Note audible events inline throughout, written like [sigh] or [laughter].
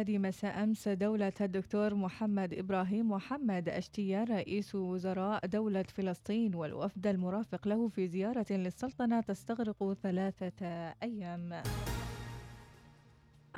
مساء أمس دولة الدكتور محمد إبراهيم محمد أشتيا رئيس وزراء دولة فلسطين والوفد المرافق له في زيارة للسلطنة تستغرق ثلاثة أيام.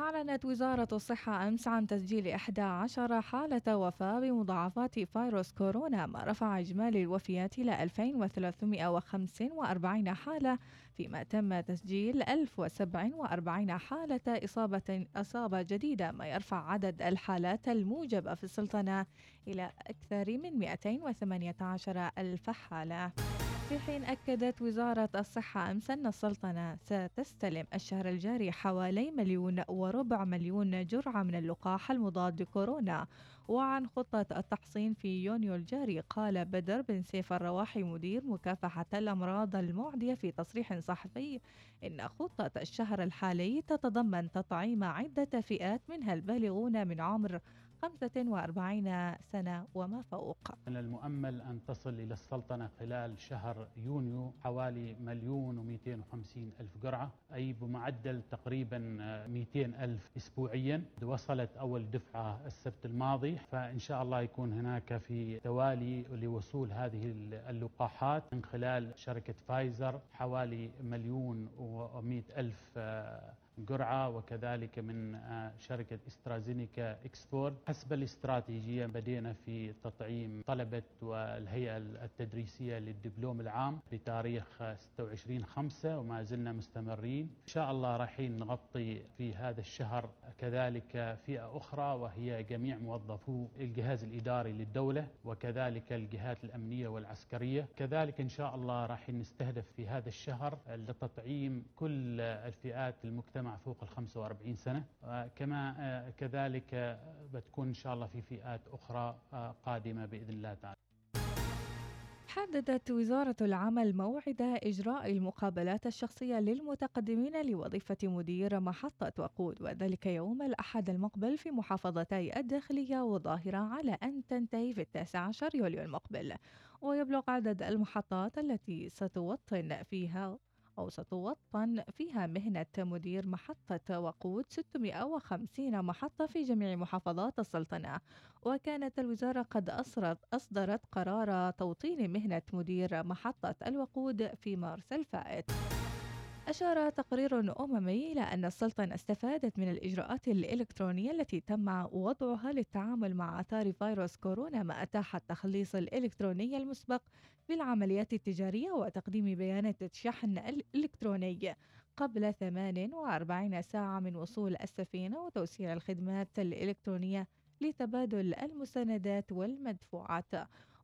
أعلنت وزارة الصحة أمس عن تسجيل 11 حالة وفاة بمضاعفات فيروس كورونا ما رفع إجمالي الوفيات إلى 2345 حالة فيما تم تسجيل 1047 حالة إصابة إصابة جديدة ما يرفع عدد الحالات الموجبة في السلطنة إلى أكثر من 218 ألف حالة. في حين أكدت وزارة الصحة أمس أن السلطنة ستستلم الشهر الجاري حوالي مليون وربع مليون جرعة من اللقاح المضاد لكورونا. وعن خطة التحصين في يونيو الجاري قال بدر بن سيف الرواحي مدير مكافحة الأمراض المعدية في تصريح صحفي إن خطة الشهر الحالي تتضمن تطعيم عدة فئات منها البالغون من عمر 45 سنة وما فوق. من المؤمل أن تصل إلى السلطنة خلال شهر يونيو حوالي مليون ومئتين وخمسين ألف قرعة أي بمعدل تقريبا 200 ألف أسبوعيا. وصلت أول دفعة السبت الماضي فإن شاء الله يكون هناك في توالي لوصول هذه اللقاحات من خلال شركة فايزر حوالي مليون ومئة ألف قرعة وكذلك من آه، شركة استرازينيكا إكسفورد. حسب الاستراتيجية بدينا في تطعيم طلبة والهيئة التدريسية للدبلوم العام بتاريخ 26 5 وما زلنا مستمرين. إن شاء الله رايحين نغطي في هذا الشهر كذلك فئة أخرى وهي جميع موظفو الجهاز الإداري للدولة وكذلك الجهات الأمنية والعسكرية. كذلك إن شاء الله راح نستهدف في هذا الشهر لتطعيم كل الفئات المجتمع فوق ال 45 سنة. كما آه، كذلك آه، بتكون إن شاء الله في فئات أخرى آه، قادمة بإذن الله تعالى. حددت وزارة العمل موعد إجراء المقابلات الشخصية للمتقدمين لوظيفة مدير محطة وقود وذلك يوم الأحد المقبل في محافظتي الداخلية والظاهرة على أن تنتهي في التاسع عشر يوليو المقبل. ويبلغ عدد المحطات التي ستوطن فيها أو ستوطن فيها مهنة مدير محطة وقود 650 محطة في جميع محافظات السلطنة. وكانت الوزارة قد أصرت أصدرت قرار توطين مهنة مدير محطة الوقود في مارس الفائت. أشار تقرير أممي إلى أن السلطنة استفادت من الإجراءات الإلكترونية التي تم وضعها للتعامل مع آثار فيروس كورونا ما أتاح التخليص الإلكتروني المسبق في العمليات التجارية وتقديم بيانات الشحن الإلكتروني قبل 48 ساعة من وصول السفينة وتوسيع الخدمات الإلكترونية لتبادل المستندات والمدفوعات.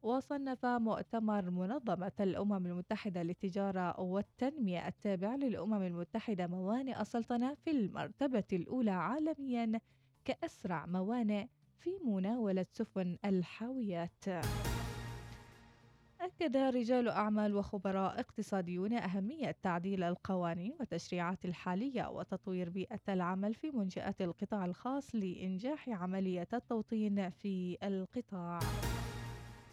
وصنف مؤتمر منظمة الأمم المتحدة للتجارة والتنمية التابع للأمم المتحدة موانئ السلطنة في المرتبة الأولى عالميا كأسرع موانئ في مناولة سفن الحاويات. أكد رجال أعمال وخبراء اقتصاديون أهمية تعديل القوانين والتشريعات الحالية وتطوير بيئة العمل في منشآت القطاع الخاص لإنجاح عملية التوطين في القطاع.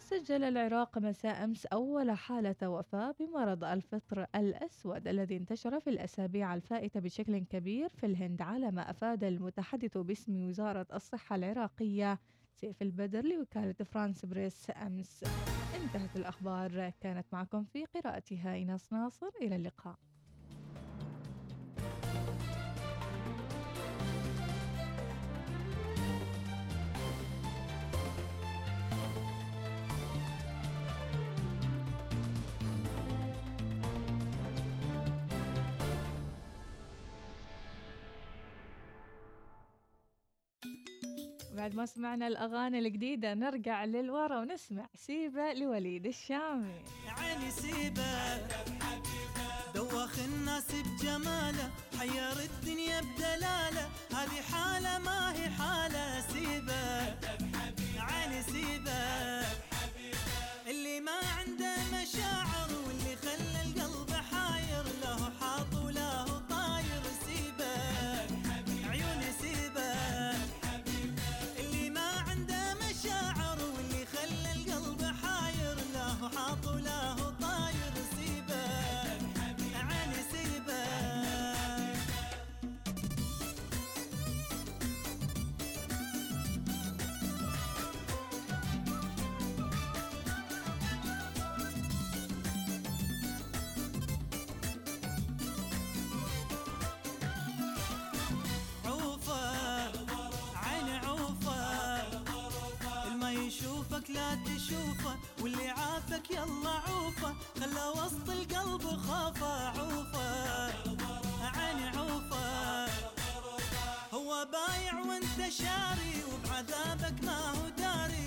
سجل العراق مساء أمس أول حالة وفاة بمرض الفطر الأسود الذي انتشر في الأسابيع الفائتة بشكل كبير في الهند على ما أفاد المتحدث باسم وزارة الصحة العراقية. سيف البدر لوكالة فرانس بريس أمس. انتهت الأخبار. كانت معكم في قراءتها إيناس ناصر. إلى اللقاء. بعد ما سمعنا الأغاني الجديدة نرجع للورا ونسمع سيبة لوليد الشامي. عيني سيبة دوخ الناس بجمالة حير الدنيا بدلالة هذه حالة ما هي حالة سيبة. عيني سيبة اللي ما عنده مشاعر. عدوك لا تشوفه واللي عافك يلا عوفه. خلى وسط القلب خافه عوفه. عيني عوفه. هو بايع وانت شاري وبعذابك ما هو داري.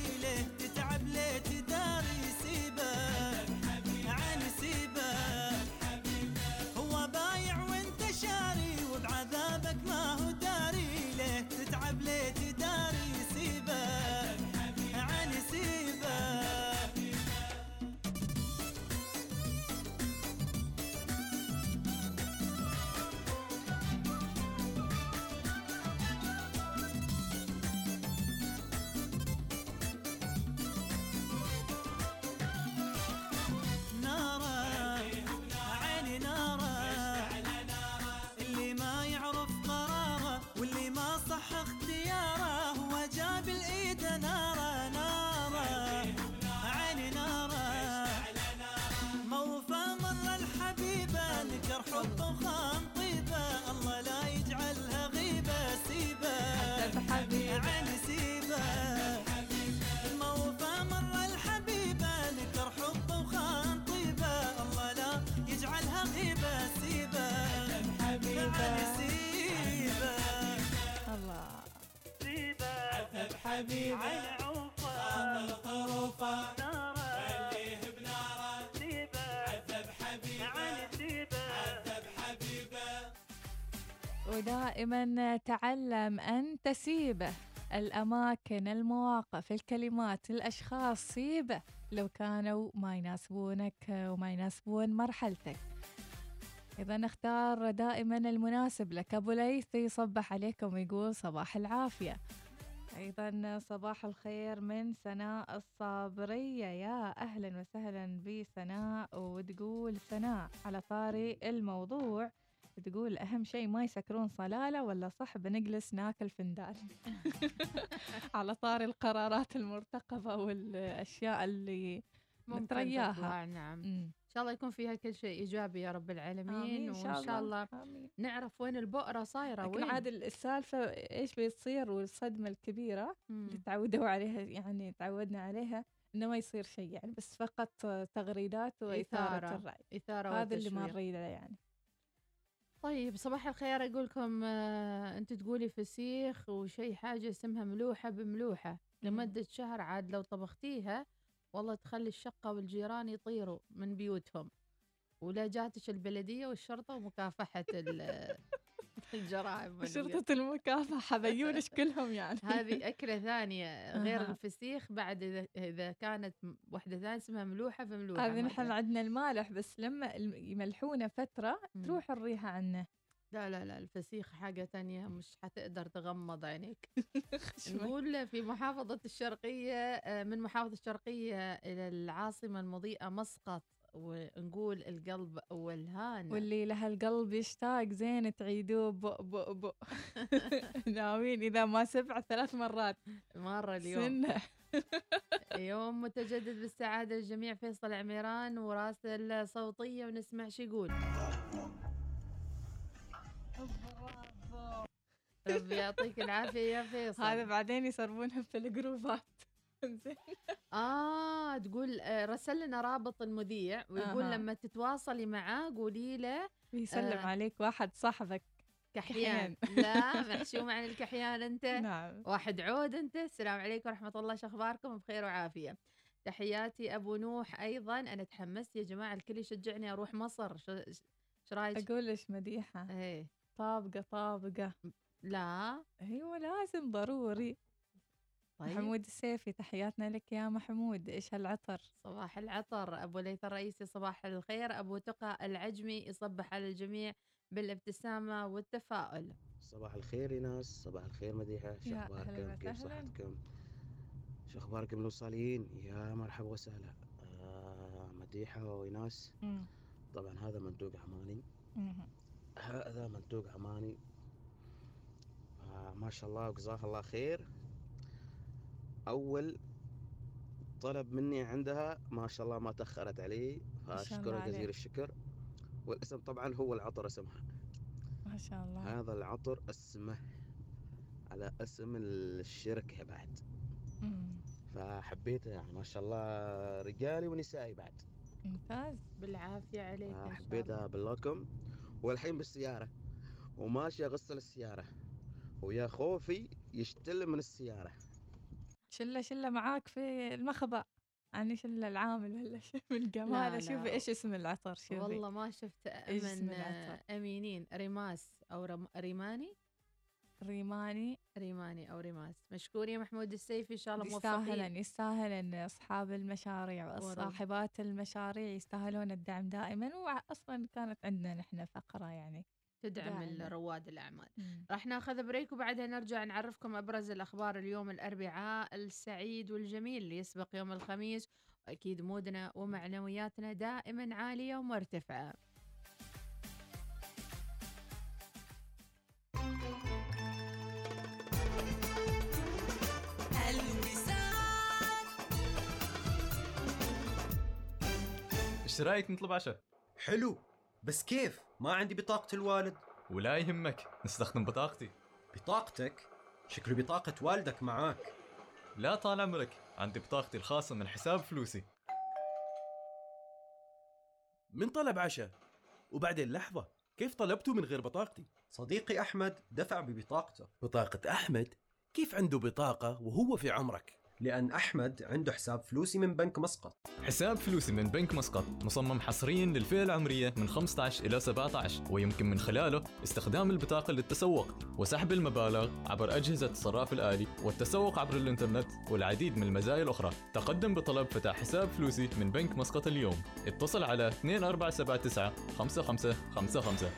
حبيبة عين عوفة طروفة نارة خليه بناره عذب حبيبه عذب حبيبه ودائما تعلم أن تسيبه الأماكن المواقف الكلمات الأشخاص سيبه لو كانوا ما يناسبونك وما يناسبون مرحلتك إذا نختار دائما المناسب لك أبو ليث يصبح عليكم ويقول صباح العافية أيضا صباح الخير من سناء الصابرية. يا أهلا وسهلا بسناء وتقول سناء على طاري الموضوع. تقول أهم شيء ما يسكرون صلالة ولا صح بنجلس ناكل فندان. [laughs] على طاري القرارات المرتقبة والأشياء اللي ممكن. تطلع نعم مم. إن شاء الله يكون فيها كل شيء إيجابي يا رب العالمين آمين وإن شاء الله آمين. نعرف وين البؤرة صايرة لكن وين عاد السالفة إيش بيصير والصدمة الكبيرة مم. اللي تعودوا عليها يعني تعودنا عليها إنه ما يصير شيء يعني بس فقط تغريدات إثارة. الرأي إثارة هذا اللي ما. نريده يعني طيب صباح الخير أقول لكم آه أنت تقولي فسيخ وشيء حاجة اسمها ملوحة بملوحة. لمدة شهر عاد لو طبختيها والله تخلي الشقة والجيران يطيروا من بيوتهم ولا جاتش البلدية والشرطة ومكافحة ال- [laughs] الجرائم. [laughs] شرطة المكافحة بيونش كلهم يعني هذه أكلة ثانية غير أها. الفسيخ بعد إذا, إذا كانت م- واحدة ثانية اسمها ملوحة فملوحة هذه نحن مثلاً. عندنا المالح بس لما الم- يملحونه فترة مم. تروح الريحة عنه لا لا لا الفسيخ حاجة تانية مش حتقدر تغمض عينيك. [laughs] نقول في محافظة الشرقية آه، من محافظة الشرقية إلى العاصمة المضيئة مسقط ونقول القلب والهان واللي لها القلب يشتاق زين تعيدوه بؤ بؤ بؤ ناويين [laughs] إذا ما سبع ثلاث مرات. مرة اليوم. سنة. [laughs] يوم متجدد بالسعادة للجميع فيصل عميران وراسل صوتية ونسمع شو يقول. ربي يعطيك العافية يا فيصل. هذا بعدين يسربونهم في الجروبات. [laughs] آه تقول آه، رسل لنا رابط المذيع ويقول أها. لما تتواصلي معاه قولي له يسلم آه. عليك واحد صاحبك. كحيان. لا [laughs] محشوم عن الكحيان أنت. نعم. واحد عود أنت. السلام عليكم ورحمة الله شو أخباركم؟ بخير وعافية. تحياتي أبو نوح أيضا. أنا تحمست يا جماعة الكل يشجعني أروح مصر. شو رأيك؟ أقول لك مديحة. إيه. طابقة طابقة. لا. أيوة لازم ضروري. طيب. محمود السيفي تحياتنا لك يا محمود. إيش هالعطر؟ صباح العطر أبو ليث الرئيسي صباح الخير. أبو تقى العجمي يصبح على الجميع بالابتسامة والتفاؤل. صباح الخير يا ناس صباح الخير مديحة. شو أهلا كيف. صحتكم؟ شو أخباركم الوصاليين يا مرحبا وسهلا. آه مديحة وإيناس. مم. طبعا هذا منتوج عماني. مم. هذا منتوج عماني. ما شاء الله وجزاها الله خير. أول طلب مني عندها ما شاء الله ما تأخرت علي ما شاء الله فأشكرها عليك. جزيل الشكر. والاسم طبعا هو العطر اسمها. ما شاء الله. هذا العطر اسمه على اسم الشركة بعد. مم. فحبيته يعني ما شاء الله رجالي ونسائي بعد. ممتاز. بالعافية عليك. حبيتها باللوكم والحين بالسيارة. وماشي أغسل السيارة. ويا خوفي يشتل من السيارة. شلة شلة معاك في المخبأ. يعني شلة العامل ولا [laughs] لا. شوفي إيش اسم العطر شوفي والله ما شفت إيش اسم من العطر؟ أمينين. ريماس أو رم... ريماني؟ ريماني. ريماني أو ريماس. مشكور يا محمود السيفي إن شاء الله يستاهل موفقين. يستاهل ان أصحاب المشاريع وصاحبات المشاريع يستاهلون الدعم دائما واصلا كانت عندنا نحن فقرة يعني تدعم. رواد الأعمال. راح ناخذ بريك وبعدها نرجع نعرفكم أبرز الأخبار اليوم الأربعاء السعيد والجميل اللي يسبق يوم الخميس. واكيد مودنا ومعنوياتنا دائما عالية ومرتفعة. إيش رأيك نطلب عشاء؟ حلو. بس كيف؟ ما عندي بطاقة الوالد ولا يهمك نستخدم بطاقتي بطاقتك؟ شكله بطاقة والدك معاك لا طال عمرك عندي بطاقتي الخاصة من حساب فلوسي من طلب عشاء وبعدين لحظة كيف طلبته من غير بطاقتي؟ صديقي أحمد دفع ببطاقته بطاقة أحمد؟ كيف عنده بطاقة وهو في عمرك؟ لأن أحمد عنده حساب فلوسي من بنك مسقط. حساب فلوسي من بنك مسقط مصمم حصريا للفئة العمرية من 15 إلى 17 ويمكن من خلاله استخدام البطاقة للتسوق وسحب المبالغ عبر أجهزة الصراف الآلي والتسوق عبر الإنترنت والعديد من المزايا الأخرى. تقدم بطلب فتح حساب فلوسي من بنك مسقط اليوم. اتصل على 2479 5555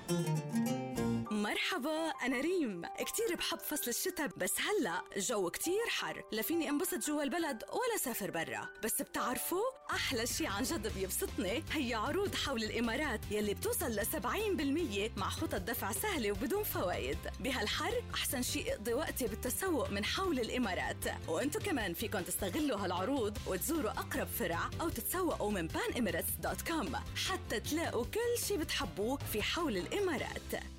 مرحبا أنا ريم. كتير بحب فصل الشتاء بس هلأ الجو كتير حر. لا فيني أنبسط جوا البلد ولا سافر برا. بس بتعرفوا أحلى شي عن جد بيبسطني؟ هي عروض حول الإمارات يلي بتوصل ل 70% مع خطط دفع سهلة وبدون فوائد. بهالحر أحسن شي اقضي وقتي بالتسوق من حول الإمارات. وأنتو كمان فيكن تستغلوا هالعروض وتزوروا أقرب فرع أو تتسوقوا من panemirates.com حتى تلاقوا كل شي بتحبوه في حول الإمارات.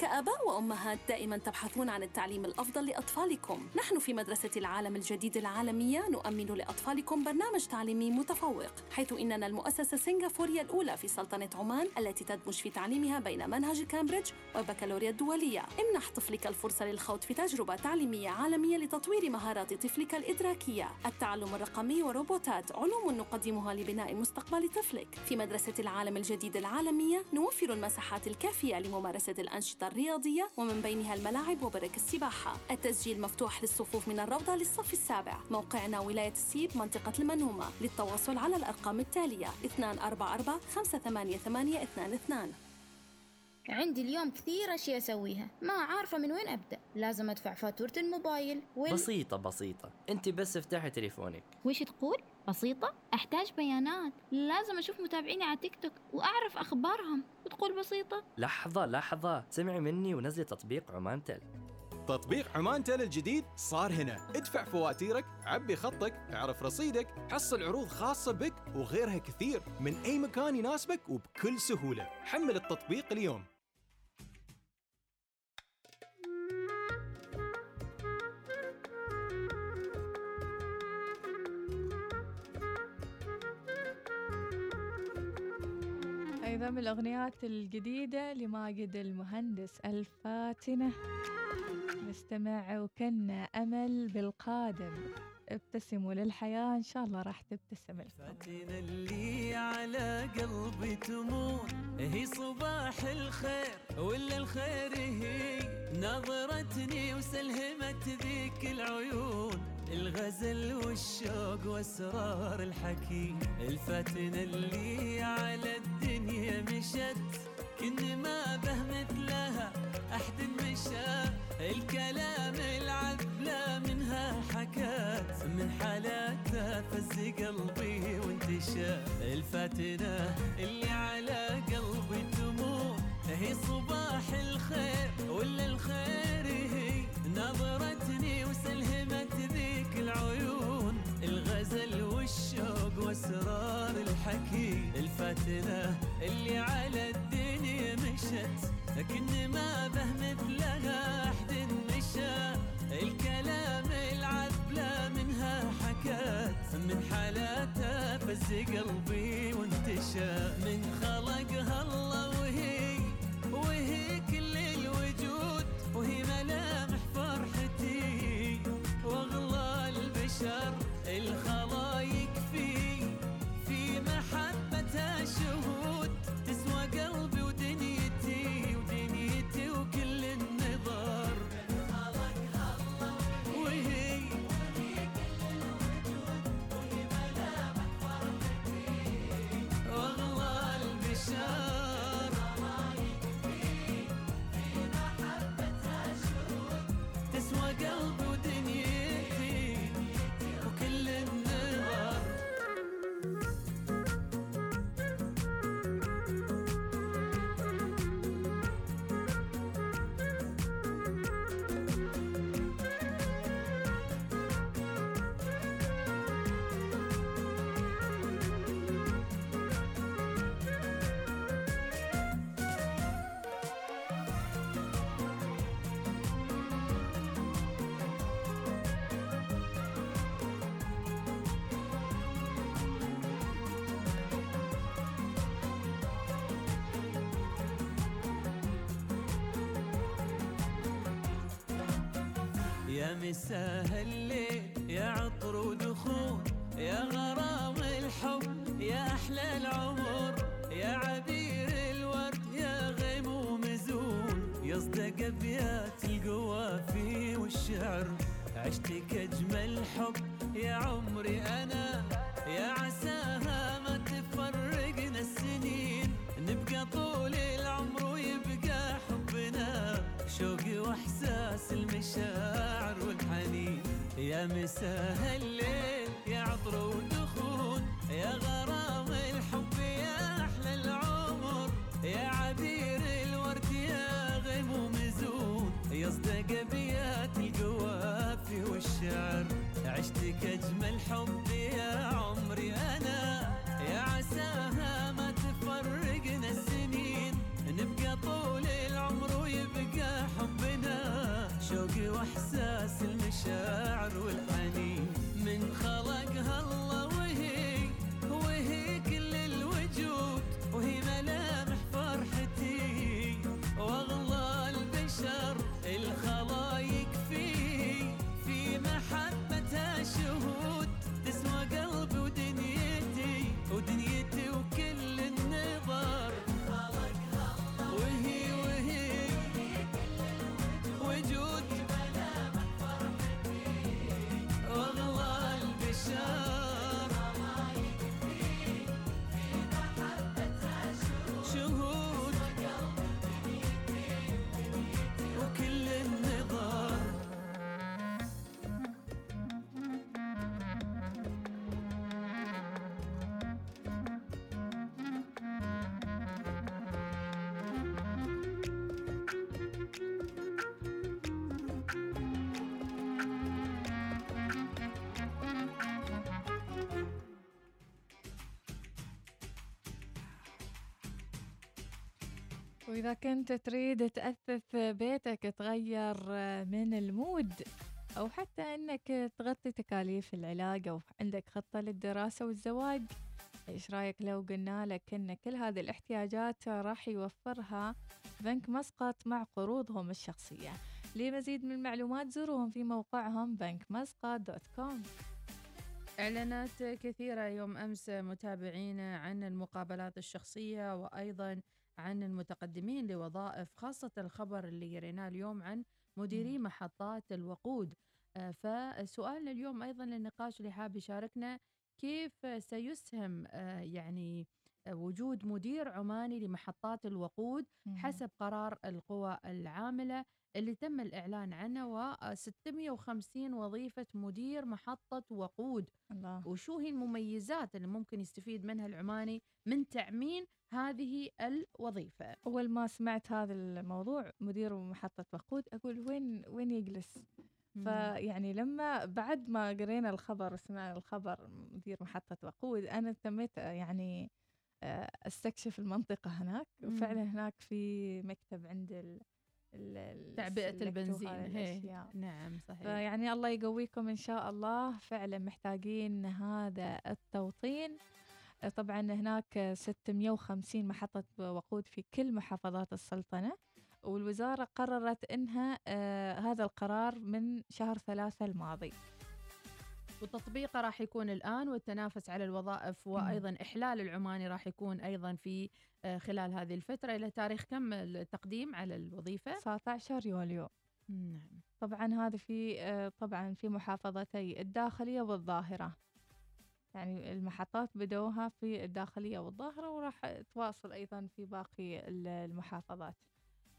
كآباء وأمهات دائما تبحثون عن التعليم الأفضل لأطفالكم. نحن في مدرسة العالم الجديد العالمية نؤمن لأطفالكم برنامج تعليمي متفوق حيث إننا المؤسسة السنغافورية الأولى في سلطنة عمان التي تدمج في تعليمها بين منهج كامبريدج والبكالوريا الدولية. امنح طفلك الفرصة للخوض في تجربة تعليمية عالمية لتطوير مهارات طفلك الإدراكية. التعلم الرقمي وروبوتات علوم نقدمها لبناء مستقبل طفلك. في مدرسة العالم الجديد العالمية نوفر المساحات الكافية لممارسة الأنشطة الرياضية ومن بينها الملاعب وبرك السباحة. التسجيل مفتوح للصفوف من الروضة للصف السابع. موقعنا ولاية السيب منطقة المنومة للتواصل على الأرقام التالية 244 588 22 عندي اليوم كثير أشياء أسويها. ما عارفة من وين أبدأ. لازم أدفع فاتورة الموبايل وال... بسيطة بسيطة. أنت بس افتحي تليفونك. وش تقول؟ بسيطة؟ أحتاج بيانات. لازم أشوف متابعيني على تيك توك وأعرف أخبارهم. وتقول بسيطة؟ لحظة لحظة. سمعي مني ونزلي تطبيق عمان تل. تطبيق عمان تل الجديد صار هنا. ادفع فواتيرك عبي خطك اعرف رصيدك حصل عروض خاصة بك وغيرها كثير من أي مكان يناسبك وبكل سهولة. حمل التطبيق اليوم. أيضا من الأغنيات الجديدة لماجد المهندس الفاتنة. نستمع وكنا أمل بالقادم. ابتسموا للحياة إن شاء الله راح تبتسم لكم فاتنا اللي على قلبي تمون هي صباح الخير ولا الخير هي؟ نظرتني وسلهمت ذيك العيون الغزل والشوق وأسرار الحكي الفاتنة اللي على الدنيا مشت كن ما به مثلها أحد مشى الكلام العذلة منها حكات من حالاتها فز قلبي وانتشى. الفاتنة اللي على قلبي تموت هي صباح الخير ولا الخير هي؟ نظرتني وسلهمت ذيك العيون الغزل والشوق واسرار الحكي. الفاتنة اللي لكن ما به مثلها حد مشى. الكلام العذبة منها حكت من حالاتها فز قلبي وانتشى. من مساء الليل يا عطر ودخول يا غرام الحب يا أحلى العمر يا عبير الورد يا غيم ومزون يصدق أبيات القوافي والشعر عشتك اجمل حب يا عمري أنا يا عساها ما تفرقنا السنين. نبقى طول العمر ويبقى حبنا شوقي وإحساس المشاعر. مساء الليل يا عطر ودخول يا غرام الحب يا أحلى العمر. يا عبير الورد يا غيم ومزون يصدق ابيات القوافي والشعر عشتك اجمل حب وإذا كنت تريد تأثث بيتك تغير من المود أو حتى أنك تغطي تكاليف العلاج أو عندك خطة للدراسة والزواج إيش رأيك لو قلنا لك أن كل هذه الاحتياجات راح يوفرها بنك مسقط مع قروضهم الشخصية؟ لمزيد من المعلومات زوروهم في موقعهم بنك مسقط dot com. إعلانات كثيرة يوم أمس متابعينا عن المقابلات الشخصية وأيضا عن المتقدمين لوظائف خاصة الخبر اللي قريناه اليوم عن مديري محطات الوقود. آه، فسؤالنا اليوم أيضا للنقاش اللي حاب يشاركنا كيف سيسهم آه، يعني وجود مدير عماني لمحطات الوقود حسب قرار القوى العاملة اللي تم الإعلان عنه و 650 وظيفة مدير محطة وقود. الله. وشو هي المميزات اللي ممكن يستفيد منها العماني من تعمين هذه الوظيفة؟ أول ما سمعت هذا الموضوع مدير محطة وقود أقول وين وين يجلس؟ فيعني لما بعد ما قرينا الخبر سمعنا الخبر مدير محطة وقود أنا تميت يعني أستكشف المنطقة هناك. وفعلا هناك في مكتب عند ال ال- تعبئة السلكت البنزين هي. نعم صحيح. فيعني الله يقويكم إن شاء الله. فعلا محتاجين هذا التوطين. آه، طبعا هناك 650 محطة وقود في كل محافظات السلطنة. والوزارة قررت إنها آه، هذا القرار من شهر ثلاثة الماضي. وتطبيقه راح يكون الآن والتنافس على الوظائف وأيضا إحلال العماني راح يكون أيضا في آه، خلال هذه الفترة. إلى تاريخ كم التقديم على الوظيفة؟ 19 يوليو. نعم. طبعا هذا في آه، طبعا في محافظتي الداخلية والظاهرة. يعني المحطات بدوها في الداخلية والظاهرة وراح تواصل أيضا في باقي ال- المحافظات.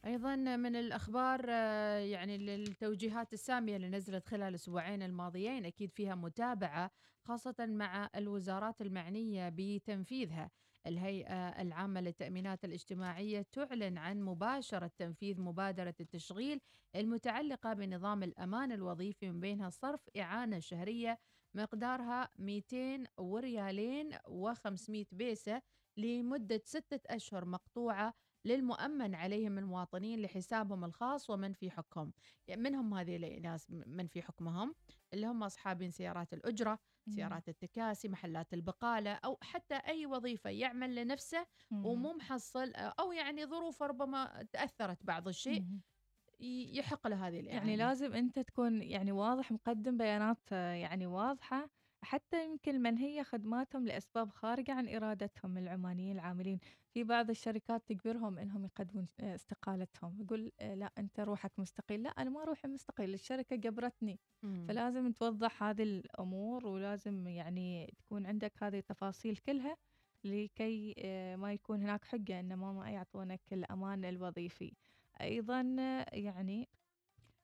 أيضا من الأخبار آه، يعني التوجيهات السامية اللي نزلت خلال الأسبوعين الماضيين أكيد فيها متابعة خاصة مع الوزارات المعنية بتنفيذها. الهيئة العامة للتأمينات الاجتماعية تعلن عن مباشرة تنفيذ مبادرة التشغيل المتعلقة بنظام الأمان الوظيفي من بينها صرف إعانة شهرية مقدارها 200 وريالين و500 بيسة لمدة ستة أشهر مقطوعة للمؤمن عليهم المواطنين لحسابهم الخاص ومن في حكم يعني منهم هذه الناس من في حكمهم اللي هم أصحابين سيارات الأجرة مم. سيارات التكاسي محلات البقالة أو حتى أي وظيفة يعمل لنفسه مم. ومو محصل أو يعني ظروف ربما تأثرت بعض الشيء مم. يحق له هذه الإعانة يعني لازم أنت تكون يعني واضح مقدم بيانات آه، يعني واضحة حتى يمكن من هي خدماتهم لأسباب خارجة عن إرادتهم العمانيين العاملين. في بعض الشركات تجبرهم إنهم يقدمون آه، استقالتهم يقول آه، لا أنت روحك مستقيل. لا أنا ما روحي مستقيل الشركة جبرتني. مم. فلازم توضح هذه الأمور ولازم يعني تكون عندك هذه التفاصيل كلها لكي آه، ما يكون هناك حجة إن ما يعطونك الأمان الوظيفي. أيضا يعني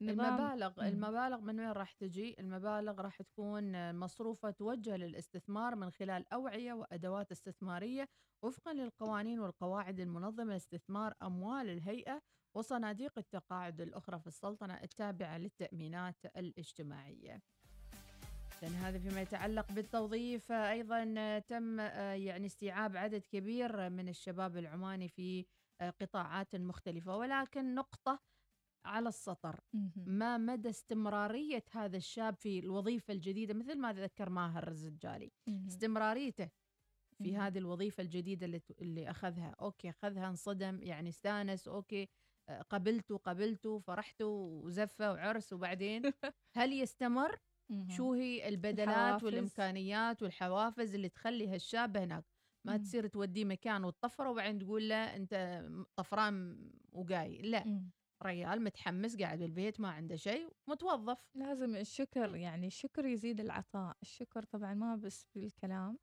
المبالغ مم. المبالغ من وين راح تجي؟ المبالغ راح تكون مصروفة توجه للاستثمار من خلال أوعية وأدوات استثمارية وفقا للقوانين والقواعد المنظمة لاستثمار أموال الهيئة وصناديق التقاعد الأخرى في السلطنة التابعة للتأمينات الاجتماعية. لأن هذا فيما يتعلق بالتوظيف. أيضا تم آه، يعني استيعاب عدد كبير من الشباب العماني في آه، قطاعات مختلفة. ولكن نقطة على السطر. ما مدى استمرارية هذا الشاب في الوظيفة الجديدة مثل ما ذكر ماهر الزجالي. استمراريته في. هذه الوظيفة الجديدة اللي, اللي أخذها okay أخذها انصدم يعني استانس okay آه، قبلته قبلته فرحته وزفة وعرس وبعدين [laughs] هل يستمر. شو هي البدلات الحوافز. والإمكانيات والحوافز اللي تخلي هالشاب هناك ما. تصير توديه مكان وتطفره وبعدين تقول له أنت طفران وقاي لا. ريال متحمس قاعد بالبيت ما عنده شيء متوظف. لازم الشكر يعني الشكر يزيد العطاء. الشكر طبعا ما بس بالكلام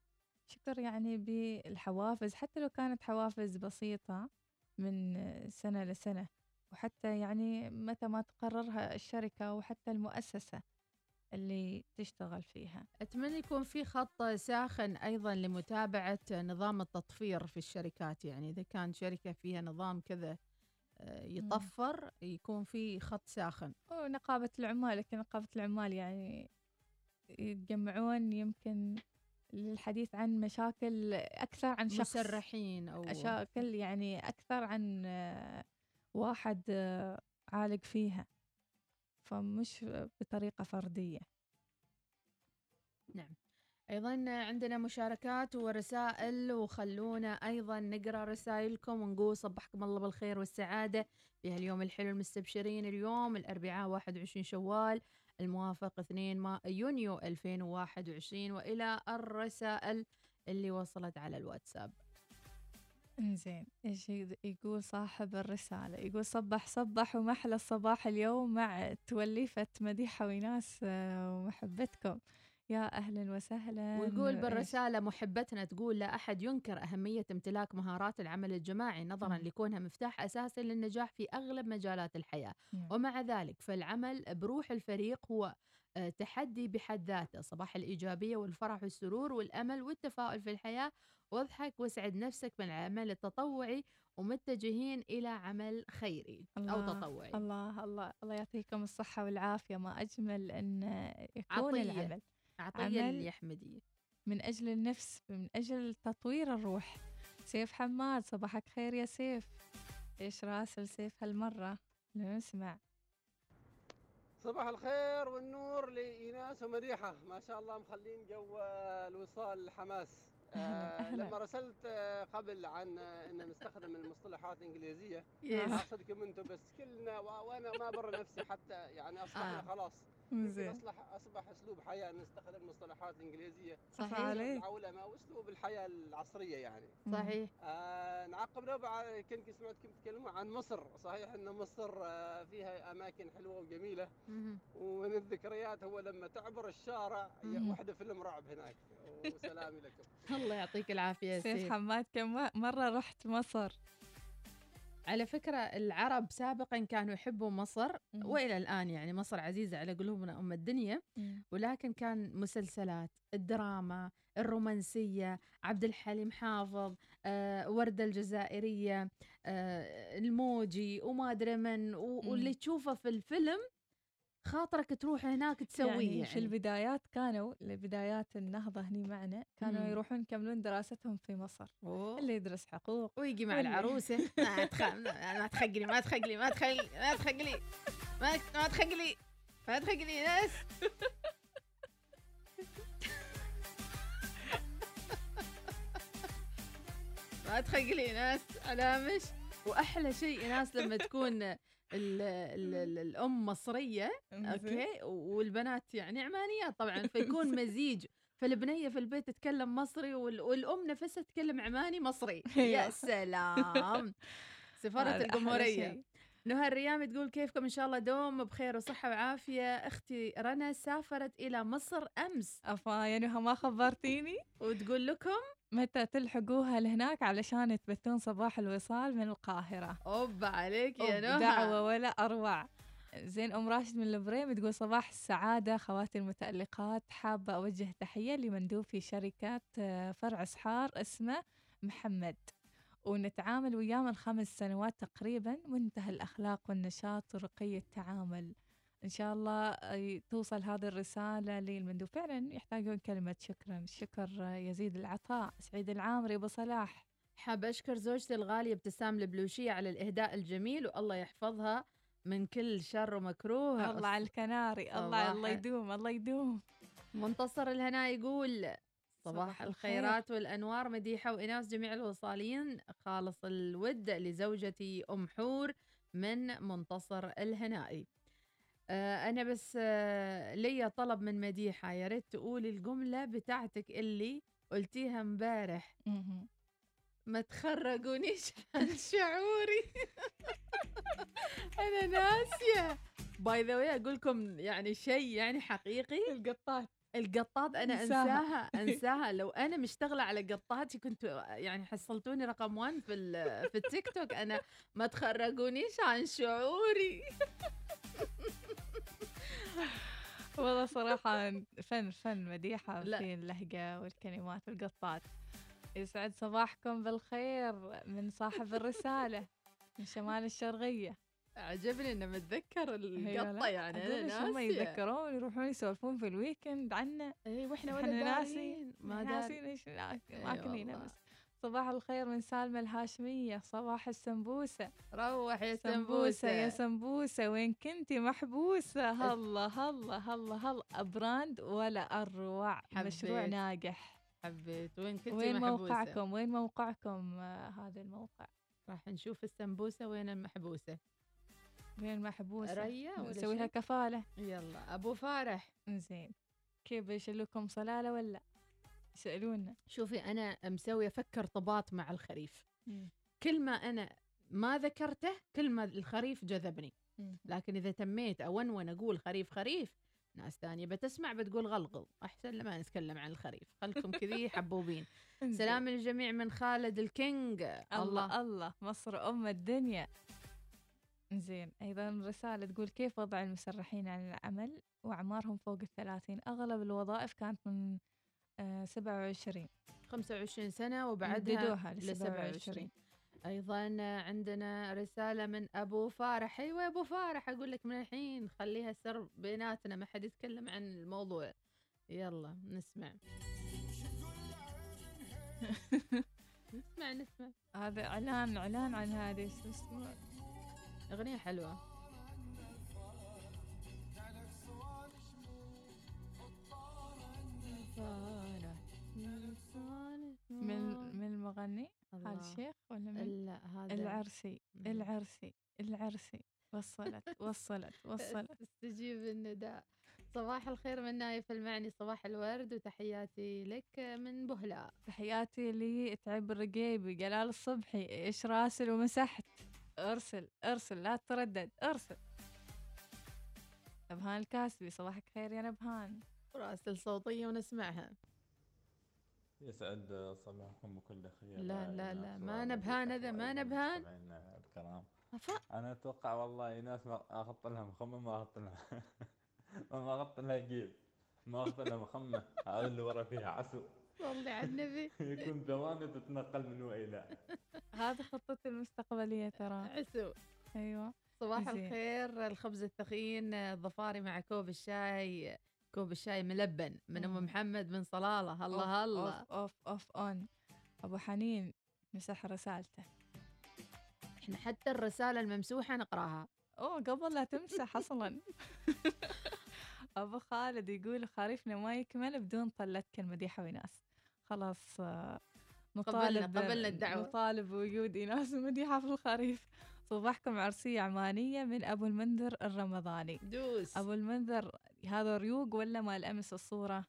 شكر يعني بالحوافز. حتى لو كانت حوافز بسيطة من سنة لسنة وحتى يعني متى ما تقررها الشركة وحتى المؤسسة اللي تشتغل فيها. أتمنى يكون في خط ساخن أيضا لمتابعة نظام التطفير في الشركات. يعني إذا كان شركة فيها نظام كذا يطفر يكون في خط ساخن. ونقابة العمال لكن نقابة العمال يعني يتجمعون يمكن للحديث عن مشاكل أكثر عن شخص. مسرحين أو مشاكل يعني أكثر عن آه، واحد آه، عالق فيها. فمش بطريقة فردية. أيضا عندنا مشاركات ورسائل وخلونا أيضا نقرأ رسائلكم ونقول صبحكم الله بالخير والسعادة. في هاليوم الحلو المستبشرين اليوم الأربعاء 21 شوال الموافق 2 ما يونيو 2021 وإلى الرسائل اللي وصلت على الواتساب. إنزين إيش يقول صاحب الرسالة يقول صبح صبح ومحلى الصباح اليوم مع توليفة مديحة وناس آه، ومحبتكم. يا أهلا وسهلا ويقول بالرسالة محبتنا تقول لا أحد ينكر أهمية امتلاك مهارات العمل الجماعي نظرا. لكونها مفتاح أساسي للنجاح في أغلب مجالات الحياة نعم. ومع ذلك فالعمل بروح الفريق هو آه، تحدي بحد ذاته صباح الإيجابية والفرح والسرور والأمل والتفاؤل في الحياة واضحك واسعد نفسك من العمل التطوعي ومتجهين إلى عمل خيري أو الله تطوعي الله الله الله يعطيكم الصحة والعافية ما أجمل أن يكون عطية. العمل عطية عمل اليحمدية من أجل النفس من أجل تطوير الروح. سيف حماد صباحك خير يا سيف. إيش راسل سيف هالمرة؟ نسمع. صباح الخير والنور لإيناس ومديحة ما شاء الله مخلين جو الوصال الحماس [laughs] آه، أهلاً. لما رسلت آه، قبل عن آه، إن نستخدم المصطلحات الإنجليزية. اقصدكم أنتم بس كلنا وأنا ما برا نفسي حتى يعني اصبحنا آه. خلاص زين اصبح أصبح أسلوب حياة نستخدم المصطلحات الانجليزيه صحيح. عليك. العولمه واسلوب الحياة العصرية يعني صحيح آه نعقب على كنت سمعتكم تتكلموا عن مصر صحيح إن مصر آه فيها أماكن حلوة وجميلة. ومن الذكريات هو لما تعبر الشارع مهم. واحدة فيلم رعب هناك وسلامي لكم [laughs] الله يعطيك العافية يا سيد حماد كم مرة رحت مصر على فكرة العرب سابقا كانوا يحبوا مصر. وإلى الآن يعني مصر عزيزة على قلوبنا أم الدنيا ولكن كان مسلسلات الدراما الرومانسية عبد الحليم حافظ آه، وردة الجزائرية آه، الموجي وما أدري من. واللي تشوفه في الفيلم خاطرك تروح هناك تسويه يعني, يعني, في البدايات كانوا لبدايات النهضة هني معنا كانوا مم. يروحون يكملون دراستهم في مصر. أوه. اللي يدرس حقوق ويجي مع العروسة. [laughs] ما تخ... ما تخقلي ما تخقلي ما تخقلي ما تخقلي ما تخقلي ناس. [laughs] ما تخقلي ناس على مش. وأحلى شيء ناس لما تكون ال ال ال الأم مصرية أوكي والبنات يعني عمانيات طبعا فيكون [laughs] مزيج. فالبنية في البيت تتكلم مصري وال- والأم نفسها تتكلم عماني مصري. [laughs] يا أيوة. سلام! سفارة الجمهورية. نهى الريامي تقول كيفكم؟ إن شاء الله دوم بخير وصحة وعافية. أختي رنا سافرت إلى مصر أمس. أفا يا نهى ما خبرتيني؟ وتقول لكم متى تلحقوها لهناك علشان تبثون صباح الوصال من القاهرة. اوبا عليك يا أوب، نهى. دعوة ولا أروع. زين أم راشد من البريم تقول صباح السعادة خواتي المتألقات. حابة أوجه تحية لمندوب في شركة آه، فرع سحار اسمه محمد. ونتعامل وياه من خمس سنوات تقريبا منتهى الأخلاق والنشاط ورقي التعامل. إن شاء الله آه، توصل هذه الرسالة للمندوب. فعلا يحتاجون كلمة شكرا. الشكر آه، يزيد العطاء سعيد العامري أبو صلاح. حاب أشكر زوجتي الغالية ابتسام البلوشية على الإهداء الجميل والله يحفظها من كل شر ومكروه. الله على الكناري. الله الله صباح- يدوم الله يدوم. منتصر الهناء يقول صباح صباح الخير. الخيرات والأنوار مديحة وإناس جميع الوصالين. خالص الود لزوجتي أم حور من منتصر الهنائي آه أنا بس آه ليا طلب من مديحة. يا ريت تقولي الجملة بتاعتك اللي قلتيها امبارح. مهم. ما تخرجونيش [laughs] عن شعوري. أنا ناسية. by the way أقول لكم يعني شيء يعني حقيقي. القطات. القطات أنا انساها. أنساها [laughs] لو أنا مشتغلة على قطاتي كنت يعني حصلتوني رقم 1 في في التيك توك. أنا ما تخرجونيش عن شعوري. [laughs] والله صراحة فن فن مديحة لا. في اللهجة والكلمات والقطات. يسعد صباحكم بالخير من صاحب الرسالة من شمال الشرقية. عجبني إنه متذكر أيوة القطة يعني أنا إيش هم ناسية. يتذكرون؟ يروحون يسولفون في ال weekend عنا اي وإحنا ولا ناسي ما ناسين إيش ماكلينه والله. بس صباح الخير من سالمة الهاشمية صباح السمبوسة. روح يا سمبوسة يا سمبوسة. سمبوسة وين كنتي؟ محبوسة. [laughs] هلا هلا هلا هلا. brand ولا أروع؟ مشروع حبيت. ناجح. حبيت. وين كنتي وين محبوسة؟ موقعكم؟ وين موقعكم آه هذا الموقع؟ راح نشوف السمبوسة وين المحبوسة. وين محبوسة ريا ولا نسوي لها شيء؟ كفالة. يلا أبو فارح. زين كيف بيشلوكم صلالة ولا؟ يسألونا. شوفي أنا مسوية فكر طبات مع الخريف. مم. كل ما أنا ما ذكرته كل ما الخريف جذبني. مم. لكن إذا تميت أونون أقول خريف خريف ناس ثانية بتسمع بتقول غلغل. أحسن لما نتكلم عن الخريف. خلكم كذي [laughs] حبوبين. سلام للجميع من خالد الكينج الله الله. مصر أم الدنيا. زين أيضا رسالة تقول كيف وضع المسرحين عن العمل؟ وأعمارهم فوق الثلاثين. أغلب الوظائف كانت من آه 27 25 سنة وبعدها مددوها ل ل 27 27 أيضا عندنا رسالة من أبو فارح. أيوه يا أبو فارح أقول لك من الحين خليها سر بيناتنا ما حد يتكلم عن الموضوع. يلا نسمع. [laughs] نسمع نسمع. هذا إعلان إعلان عن هذه شو اسمه أغنية حلوة. العرسي العرسي العرسي وصلت [laughs] وصلت وصلت. استجيب النداء. صباح الخير من نايف المعني صباح الورد وتحياتي لك من بهلاء. تحياتي لي تعب الرقيبي جلال الصبحي إيش راسل ومسحت؟ أرسل أرسل لا تتردد أرسل. نبهان الكاسبي صباحك خير يا نبهان. راسل صوتية ونسمعها. يسعد صباحكم بكل خير. لا لا لا ما نبهان هذا ما نبهان. الكرام أفا. أنا أتوقع والله ناس ما اخذت لها مخمه ما اخذت لها [laughs] ما اخذت لها جيب. ما اخذت لها مخمه هذا اللي ورا فيها عسو. صلي على النبي يكون دوامي تتنقل من والى [laughs] هذه خطتي المستقبلية ترى. عسو. أيوه. صباح. الخير الخبز الثخين الضفاري مع كوب الشاي. كوب الشاي ملبن من أم. محمد من صلالة. الله الله أوف أوف أوف أون. أبو حنين مسح رسالته. إحنا حتى الرسالة الممسوحة نقراها. أوه قبل لا تمسح [laughs] أصلا. [laughs] أبو خالد يقول خريفنا ما يكمل بدون طلتك المديحه وناس خلاص آه، نطالب قبلنا الدعوة. نطالب بوجود ايناس ومديحه في الخريف. صباحكم عرسية عمانية من أبو المنذر الرمضاني. دوس. أبو المنذر هذا ريوق ولا مال أمس الصورة؟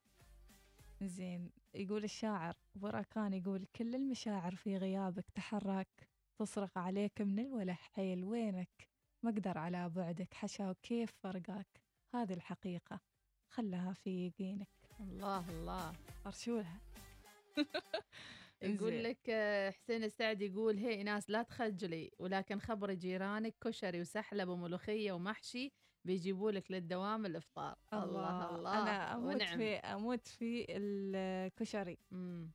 زين يقول الشاعر بركان يقول كل المشاعر في غيابك تحرك تصرخ عليك من الوله حيل وينك؟ ما أقدر على بعدك حشا كيف فرقاك؟ هذه الحقيقة. خلها في يقينك. الله الله. أرشولها [laughs] يقول. لك آه، حسين السعد يقول هي ناس لا تخجلي ولكن خبري جيرانك كشري وسحلب وملوخية ومحشي بيجيبوا لك للدوام الإفطار. الله الله أنا أموت ونعم. في أموت في الكشري. مم.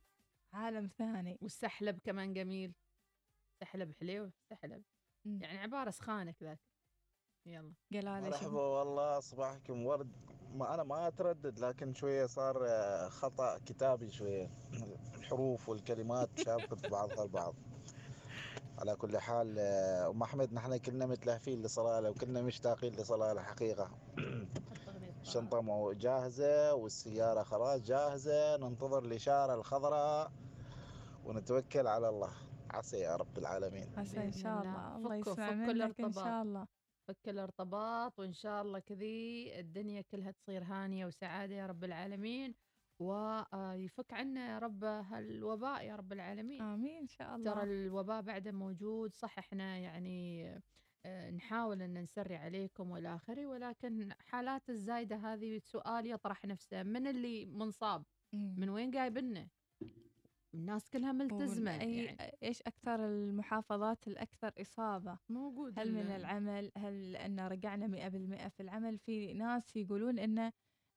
عالم ثاني. والسحلب كمان جميل. سحلب حليو سحلب. مم. يعني عبارة سخانة كذاك. يلا. قلالة مرحبا؟ والله صباحكم ورد. ما أنا ما أتردد لكن شوية صار آه، خطأ كتابي شوية. الحروف والكلمات شابكت بعضها البعض. على كل حال آه، أم أحمد نحن كلنا متلهفين لصلاله وكلنا مشتاقين لصلاله حقيقه الشنطه مو- جاهزة والسيارة خلاص جاهزة ننتظر الاشاره الخضراء ونتوكل على الله. عسى يا رب العالمين. عسى إن بإذن شاء الله. الله. يسمع منك الارتباط. شاء الله. فك الارتباط وإن شاء الله كذي الدنيا كلها تصير هانية وسعادة يا رب العالمين. ويفك عنا يا رب هالوباء يا رب العالمين. آمين إن شاء الله. ترى الوباء بعده موجود صح إحنا يعني آه، نحاول إن نسري عليكم والى آخره ولكن حالات الزايدة هذه سؤال يطرح نفسه من اللي منصاب؟ من وين جايبنا؟ الناس كلها ملتزمة أي يعني. إيش أكثر المحافظات الأكثر إصابة؟ موجود هل من ال- العمل؟ هل أن رجعنا مئة بالمئة في العمل؟ في ناس يقولون إنه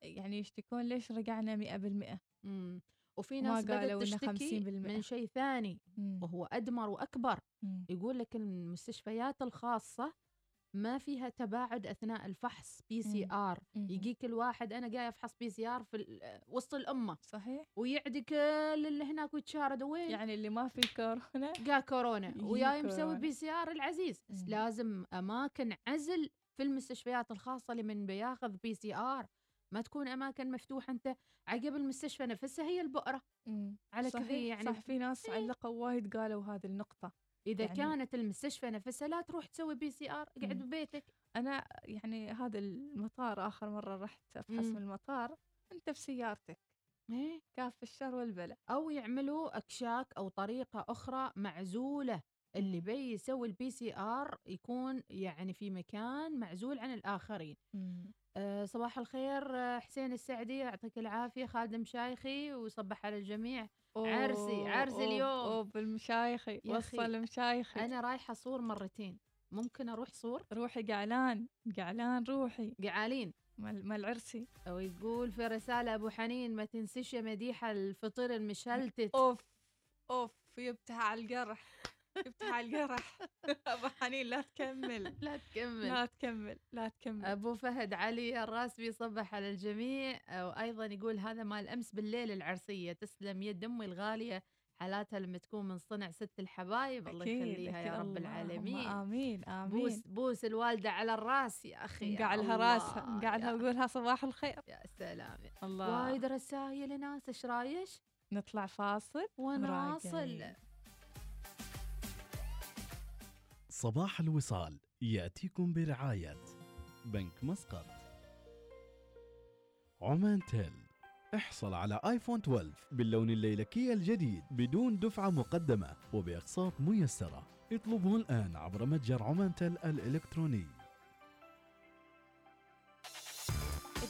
يعني يشتكون ليش رجعنا مئة بالمئة مم. وفي ناس بدأت تشتكي 50% من شيء ثاني مم. وهو أدمر وأكبر مم. يقول لك المستشفيات الخاصة ما فيها تباعد أثناء الفحص PCR. يجيك الواحد أنا جاي أفحص PCR في وسط الأمة صحيح ويعدي كل اللي هناك ويتشارد وين يعني اللي ما في كورونا [laughs] جا كورونا وياي مسوي. PCR العزيز مم. لازم أماكن عزل في المستشفيات الخاصة اللي من بياخذ PCR ما تكون أماكن مفتوحة أنت عقب المستشفى نفسها هي البؤرة. مم. على كذي يعني صح في ناس علقوا وايد قالوا هذه النقطة. إذا يعني- كانت المستشفى نفسها لا تروح تسوي PCR اقعد مم. ببيتك. أنا يعني هذا المطار آخر مرة رحت أفحص مم. من المطار أنت في سيارتك. إيه؟ كاف الشر والبلاء. أو يعملوا أكشاك أو طريقة أخرى معزولة. اللي بي يسوي ال PCR يكون يعني في مكان معزول عن الآخرين. أه صباح الخير آه، حسين السعدي يعطيك العافية خالد مشايخي وصبح على الجميع. عرسي أوه، عرسي أوه، اليوم. أوه بالمشايخي وصل مشايخي. أنا رايحة صور مرتين. ممكن أروح صور؟ روحي قعلان قعلان روحي. قعالين مال مال عرسي. أو يقول في رسالة أبو حنين ما تنسيش يا مديحه الفطير المشلتت. أوف أوف يبتها على القرح. على القرح [laughs] أبو حنين لا تكمل. لا تكمل. لا تكمل لا تكمل. أبو فهد علي الراس بيصبح على الجميع وأيضا يقول هذا مال أمس بالليل العرسية تسلم يد أمي الغالية حالاتها لما تكون من صنع ست الحبايب الله يخليها يا. رب العالمين. آمين آمين. بوس بوس الوالدة على الراس يا أخي نقعلها راسها نقعلها وقولها صباح الخير. يا سلام. الله. وايد رسايل ناس إيش رايش نطلع فاصل ونواصل صباح الوصال يأتيكم برعاية بنك مسقط. عمان تيل احصل على آيفون 12 باللون الليلكي الجديد بدون دفعة مقدمة وبأقساط ميسرة. اطلبه الآن عبر متجر عمان تيل الإلكتروني.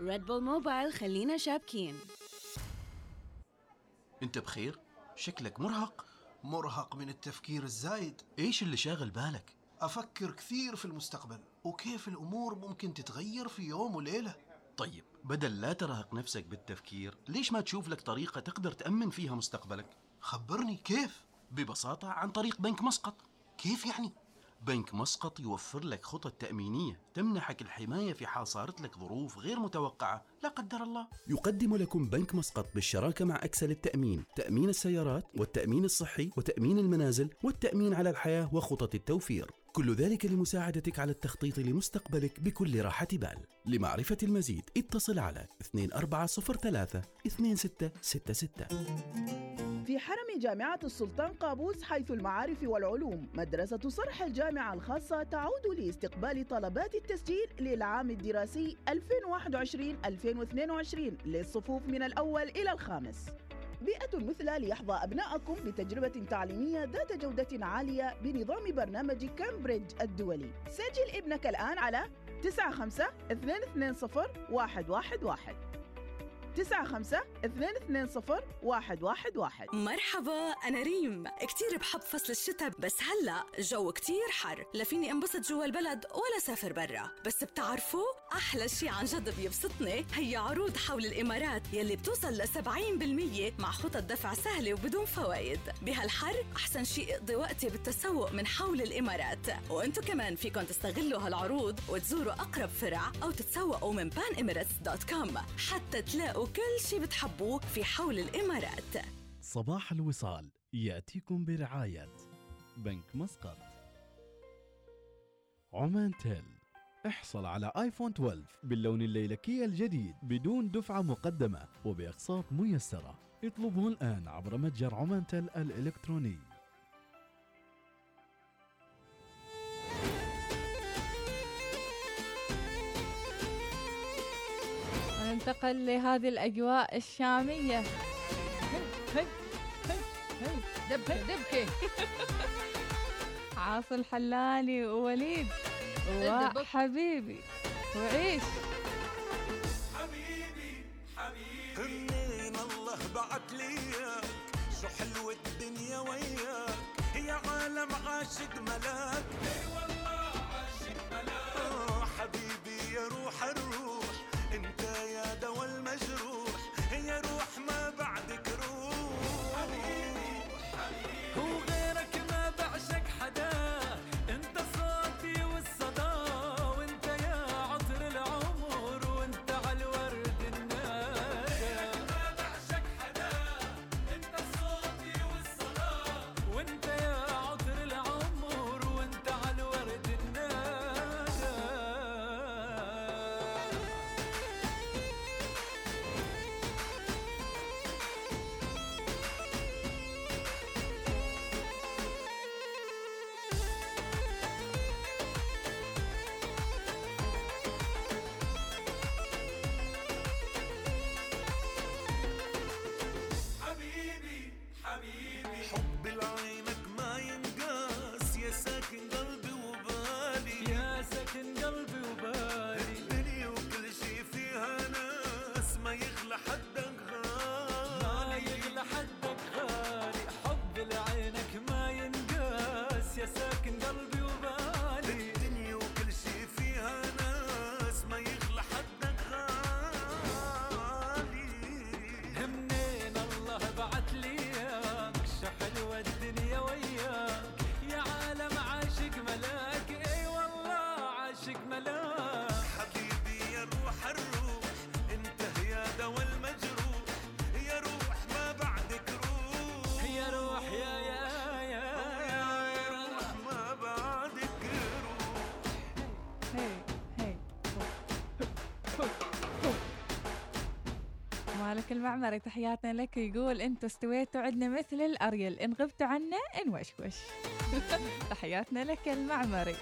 ريد بول موبايل خلينا شابكين انت بخير؟ شكلك مرهق مرهق من التفكير الزايد إيش اللي شاغل بالك؟ أفكر كثير في المستقبل وكيف الأمور ممكن تتغير في يوم وليلة طيب بدل لا ترهق نفسك بالتفكير ليش ما تشوف لك طريقة تقدر تأمن فيها مستقبلك؟ خبرني كيف؟ ببساطة عن طريق بنك مسقط كيف يعني؟ بنك مسقط يوفر لك خطط تأمينية تمنحك الحماية في حال صارت لك ظروف غير متوقعة. لا قدر الله. يقدم لكم بنك مسقط بالشراكة مع أكسل التأمين تأمين السيارات والتأمين الصحي وتأمين المنازل والتأمين على الحياة وخطط التوفير. كل ذلك لمساعدتك على التخطيط لمستقبلك بكل راحة بال. لمعرفة المزيد اتصل على 2403 2666 في حرم جامعة السلطان قابوس حيث المعارف والعلوم. مدرسة صرح الجامعة الخاصة تعود لاستقبال طلبات التسجيل للعام الدراسي 2021-2022 للصفوف من الأول إلى الخامس. بيئة مثلى ليحظى أبنائكم بتجربة تعليمية ذات جودة عالية بنظام برنامج كامبريدج الدولي. سجل ابنك الآن على 95 220 111 95 220 111 مرحبا أنا ريم. كتير بحب فصل الشتاء بس هلأ جو كتير حر. لفيني انبسط جوا البلد ولا سافر برا. بس بتعرفوا أحلى شي عن جد بيبسطني هي عروض حول الإمارات يلي بتوصل ل 70% مع خطط دفع سهلة وبدون فوائد. بهالحر أحسن شي اقضي وقتي بالتسوق من حول الإمارات. وأنتو كمان فيكن تستغلوا هالعروض وتزوروا أقرب فرع أو تتسوقوا من panemirates.com حتى تلاقوا كل شي بتحبوه في حول الإمارات. صباح الوصال يأتيكم برعاية بنك مسقط. عمان تيل احصل على آيفون 12 باللون الليلكي الجديد بدون دفعة مقدمة وبأقساط ميسرة. اطلبه الآن عبر متجر عمان تيل الإلكتروني. وننتقل لهذه الأجواء الشامية. دبكة. دبكة عاصي الحلاني ووليد. وحبيبي. وعيش. منين الله بعت لي اياك شو حلوة الدنيا وياك؟ يا عالم عاشق ملاك. أي والله عاشق ملاك. آه حبيبي يا روح الروح. دوا المجروح يا روح ما بعدك المعمري تحياتنا لك يقول أنتوا استويتوا عندنا مثل الأريل إن غبتوا عنا نوشوش [laughs] تحياتنا لك المعمري.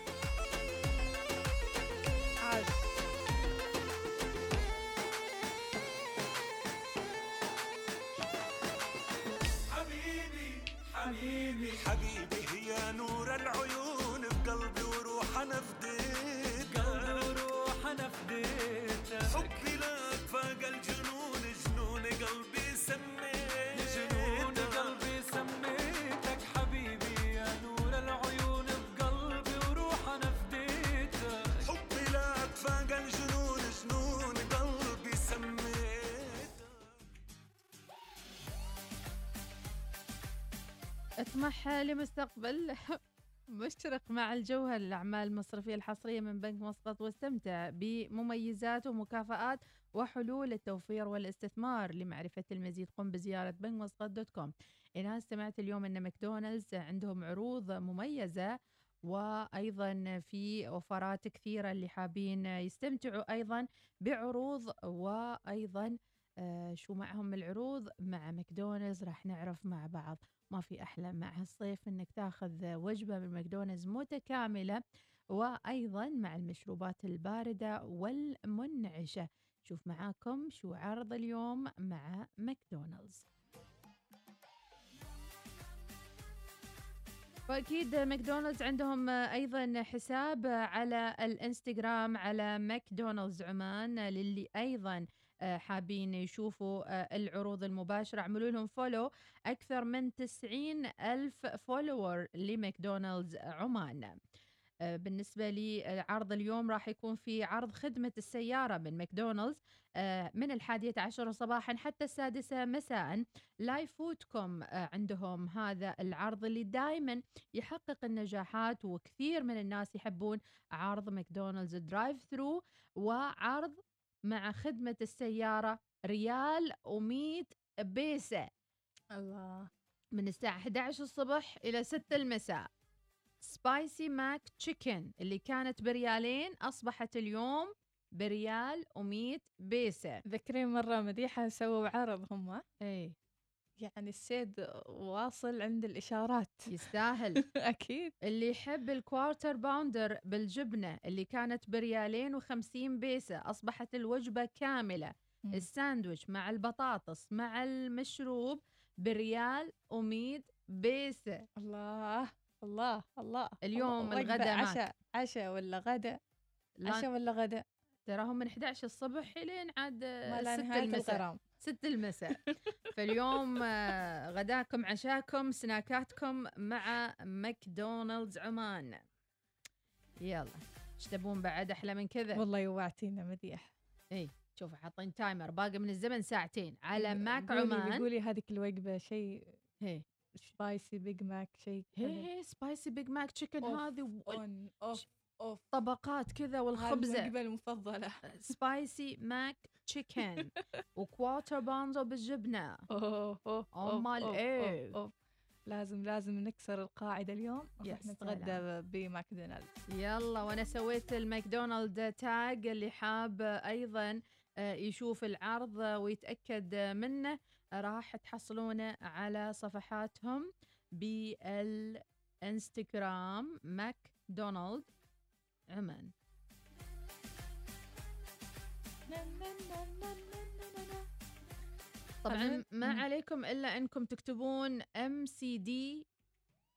اطمح لمستقبل [laughs] مشرق مع الجوهر الأعمال المصرفية الحصرية من بنك مسقط واستمتع بمميزات ومكافآت وحلول التوفير والاستثمار لمعرفة المزيد. قم بزيارة بنك مسقط dot com. إن سمعت اليوم أن ماكدونالدز عندهم عروض مميزة وأيضا في offerات كثيرة اللي حابين يستمتعوا أيضا بعروض وأيضا شو معهم العروض؟ مع ماكدونالدز راح نعرف مع بعض. ما في أحلى مع هالصيف إنك تاخذ وجبة من ماكدونالدز متكاملة وأيضا مع المشروبات الباردة والمنعشة. شوف معاكم شو عرض اليوم مع ماكدونالدز. وأكيد ماكدونالدز عندهم أيضا حساب على الإنستغرام على ماكدونالدز عمان للي أيضا حابين يشوفوا العروض المباشرة. اعملوا لهم follow أكثر من 90 ألف follower لماكدونالدز عمان. آه، بالنسبة لي عرض اليوم راح يكون في عرض خدمة السيارة من ماكدونالدز آه، من الحادية عشر صباحا حتى السادسة مساء. live فودكم آه، عندهم هذا العرض اللي دائما يحقق النجاحات وكثير من الناس يحبون عرض ماكدونالدز drive thru وعرض مع خدمة السيارة ريال و100 بيسة. الله. من الساعة 11 الصبح إلى 6 المساء. spicy McChicken اللي كانت بريالين أصبحت اليوم بريال و100 بيسة. ذكرين مرة مديحة سووا عرض هم. اي يعني السيد واصل عند الإشارات. [laughs] يستاهل. أكيد. اللي يحب ال Quarter Pounder بالجبنة اللي كانت بريالين وخمسين بيسة أصبحت الوجبة كاملة. مم. الساندويش مع البطاطس مع المشروب بريال ومية بيسة. الله الله الله. اليوم وجبة الغداء. عشاء عشاء ولا غدا؟ عشاء ولا غدا؟ تراهم من 11 الصبح لين عاد ما لا 6 نهاية المساء. 6 المساء. [laughs] فاليوم آه، غداكم عشاكم سناكاتكم مع ماكدونالدز عمان. يلا إيش تبون بعد؟ أحلى من كذا؟ والله يوعتينا مديح. إي شوف حاطين تايمر باقي من الزمن ساعتين. على ماك عمان. قولي هذيك الوجبة شيء هي سبايسي بيج ماك شيء هي سبايسي بيج ماك تشيكن هذه أون اوف أوف. طبقات كذا والخبزة. الوجبة المفضلة. سبايسي ماك تشيكن وكوارتر بانزو بالجبنة. أوه أوه أمال أوف، إيه؟ أوف، أوف. لازم لازم نكسر القاعدة اليوم يا نروح نتغدى سلام. بماكدونالدز. يلا وأنا سويت الماكدونالد tag اللي حاب أيضا آه، يشوف العرض ويتأكد منه. راح تحصلونه على صفحاتهم بالانستغرام ماكدونالد عمان طبعا ما. عليكم إلا إنكم تكتبون MCD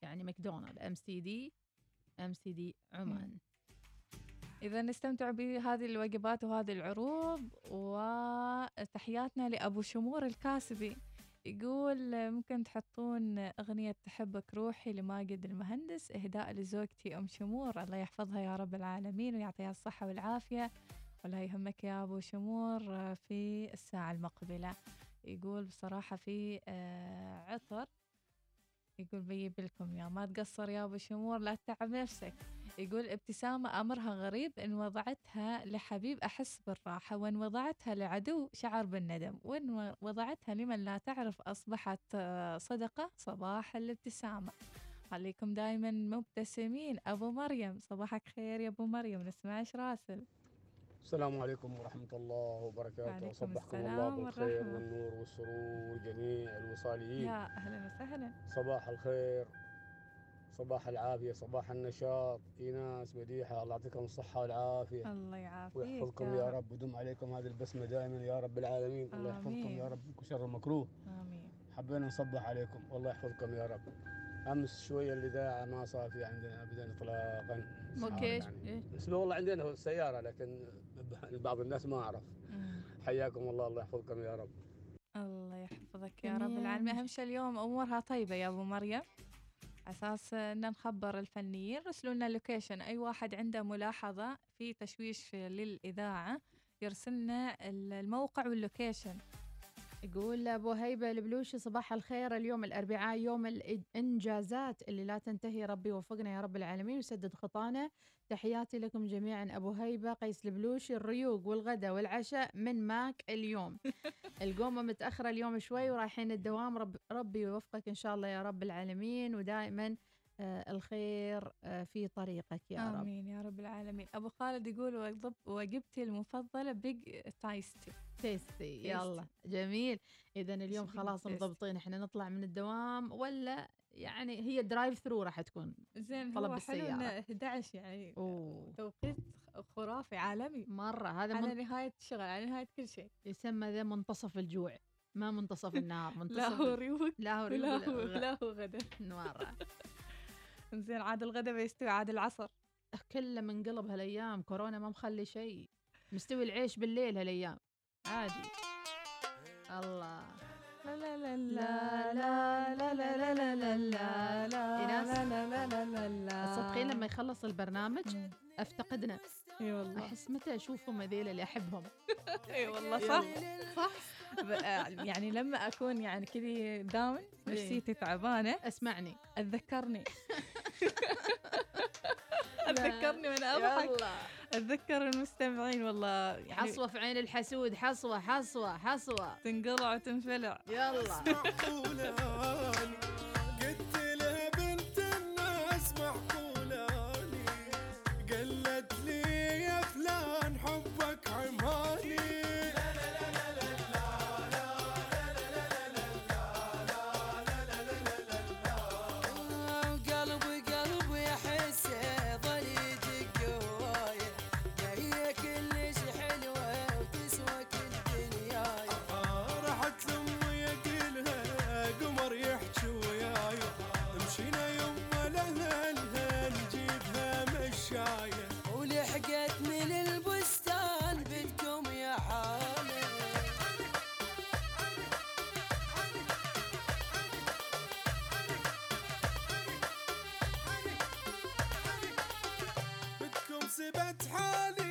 يعني ماكدونالد ام سي دي ام سي دي عمان. إذا نستمتع بهذه الوجبات وهذه العروض وتحياتنا لأبو شمور الكاسبي. يقول ممكن تحطون أغنية تحبك روحي لماجد المهندس إهداء لزوجتي أم شمور الله يحفظها يا رب العالمين ويعطيها الصحة والعافية ولا يهمك يا أبو شمور في الساعة المقبلة. يقول بصراحة في آه، عطر يقول بيجيب لكم يا ما تقصر يا أبو شمور لا تتعب نفسك. يقول ابتسامة أمرها غريب إن وضعتها لحبيب أحس بالراحة وإن وضعتها لعدو شعر بالندم وإن وضعتها لمن لا تعرف أصبحت آه، صدقة صباح الابتسامة. خليكم دايما مبتسمين. أبو مريم صباحك خير يا أبو مريم نسمع إيش راسل؟ السلام عليكم ورحمة الله وبركاته. وصبحكم الله بالخير. والنور والسرور جميع الوصاليين. يا أهلا وسهلا. صباح الخير. صباح العافية صباح النشاط. إيناس مديحة الله يعطيكم الصحة والعافية. الله يعافيك ويحفظكم يا رب. ودم عليكم هذه البسمة دائما يا رب العالمين. الله يحفظكم آمين. يا رب من شر المكروه آمين. حبينا نصبح عليكم والله يحفظكم يا رب. أمس شوية الإذاعة ما صار في عندنا أبدا إطلاقا أوكي يعني إيه؟ اسمه والله عندنا السيارة لكن بعض الناس ما أعرف. مم. حياكم الله الله يحفظكم يا رب. الله يحفظك يا رب. العالمين. أهم شيء اليوم أمورها طيبة يا أبو مريم. أساس إن نخبر الفنيين رسلوا لنا location أي واحد عنده ملاحظة في تشويش للإذاعة يرسلنا الموقع وال location يقول أبو هيبة البلوشي صباح الخير. اليوم الأربعاء يوم الإنجازات اللي لا تنتهي. ربي يوفقنا يا رب العالمين. ويسدد خطانا. تحياتي لكم جميعا أبو هيبة قيس البلوشي الريوق والغداء والعشاء من ماك اليوم. [laughs] القومة متأخرة اليوم شوي ورايحين الدوام. رب ربي يوفقك إن شاء الله يا رب العالمين. ودائما الخير آه في طريقك يا رب. آمين يا رب العالمين. أبو خالد يقول وجب- وجبتي المفضلة Big Tasty Tasty يلا جميل. اذا اليوم خلاص. مضبطين إحنا نطلع من الدوام ولا يعني هي drive thru راح تكون زين طلب هو حلو بالسيارة. إنه 11 يعني أوه. توقيت خرافي عالمي. مرة هذا على من... نهاية الشغل على نهاية كل شيء. يسمى ذا منتصف الجوع. ما منتصف [laughs] النهار منتصف لا هو ريوق. لا هو ريوق ولا- لا هو غدا. مرة. [laughs] زين عاد الغدا بيستوي عاد العصر كله منقلب هالايام كورونا ما مخلي شيء مستوي العيش بالليل هالايام عادي الله لا لا لا لا لا لا لا لا لا لا لا لا؟ لا لا لا لا لا لا تصدقين لما يخلص البرنامج افتقدنا اي والله احس متى اشوفهم هذيل اللي احبهم اي والله صح صح آه، يعني لما اكون يعني كذي داون نفسيتي تعبانه اسمعني اتذكرني [laughs] اتذكرني وأنا أضحك. أتذكر المستمعين والله يعني حصوة في عين الحسود حصوة حصوة حصوة. تنقلع وتنفلع. يلا. حسبت حالي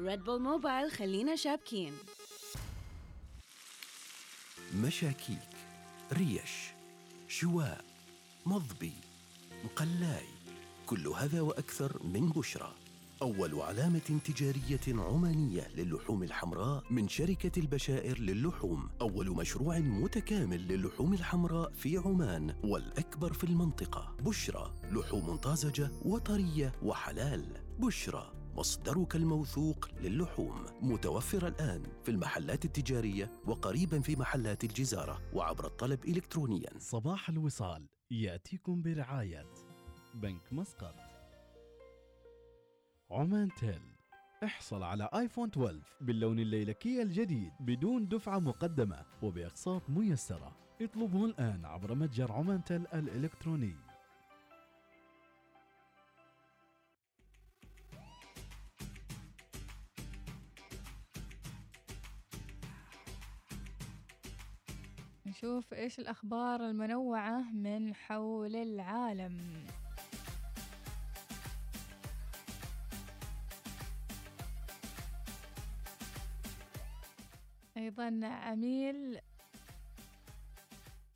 ريد بول موبايل خلينا شابكين. مشاكيك ريش شواء مضبي مقلاي كل هذا وأكثر من بشرى. أول علامة تجارية عمانية للحوم الحمراء من شركة البشائر للحوم. أول مشروع متكامل للحوم الحمراء في عمان والأكبر في المنطقة. بشرى لحوم طازجة وطرية وحلال. بشرى مصدرك الموثوق للحوم. متوفر الآن في المحلات التجارية وقريبا في محلات الجزارة وعبر الطلب إلكترونيا. صباح الوصال يأتيكم برعاية بنك مسقط. عمان تيل احصل على آيفون 12 باللون الليلكي الجديد بدون دفعة مقدمة وبأقساط ميسرة. اطلبه الآن عبر متجر عمان تيل الإلكتروني. نشوف إيش الأخبار المنوعة من حول العالم. أيضا عميل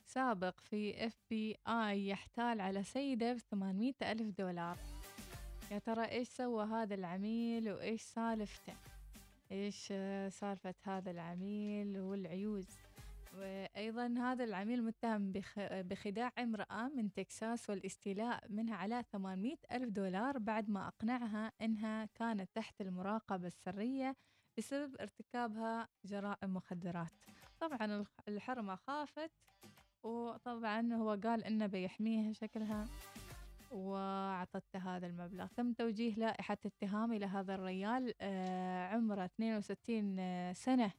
سابق في اف بي اي يحتال على سيدة ب 800 ألف دولار. يا ترى إيش سوى هذا العميل وإيش سالفته؟ آه، سالفة هذا العميل والعيوز؟ وأيضا هذا العميل متهم بخ- بخداع امرأة من تكساس والاستيلاء منها على 800 ألف دولار بعد ما أقنعها أنها كانت تحت المراقبة السرية بسبب ارتكابها جرائم مخدرات. طبعا الحرمة خافت وطبعا هو قال إنه بيحميها شكلها وأعطته هذا المبلغ. تم توجيه لائحة اتهام إلى هذا الريال آه، عمره 62 آه، سنة.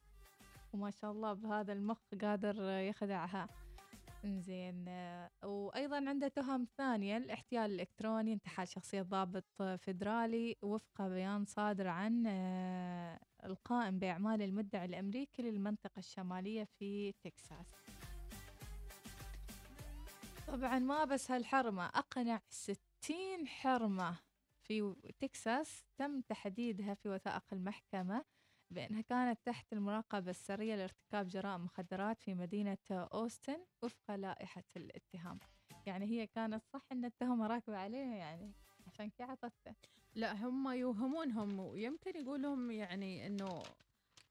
وما شاء الله بهذا المخ قادر آه، يخدعها زين وأيضا عنده تهم ثانية الاحتيال الإلكتروني انتحال شخصية ضابط آه، فيدرالي وفق بيان صادر عن آه، القائم بأعمال المدعي الأمريكي للمنطقة الشمالية في تكساس. طبعا ما بس هالحرمة أقنع 60 حرمة في تكساس تم تحديدها في وثائق المحكمة. بأنها كانت تحت المراقبة السرية لارتكاب جرائم مخدرات في مدينة أوستن وفق لائحة الاتهام. يعني هي كانت صح أن التهمة راكبة عليها يعني عشان كذا عطته لا هم يوهمونهم ويمكن يقولهم يعني إنه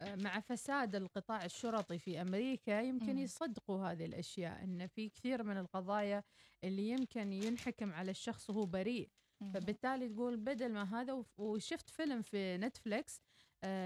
آه، مع فساد القطاع الشرطي في أمريكا يمكن. يصدقوا هذه الأشياء إن في كثير من القضايا اللي يمكن ينحكم على الشخص وهو بريء. فبالتالي تقول بدل ما هذا وشفت فيلم في نتفليكس آه،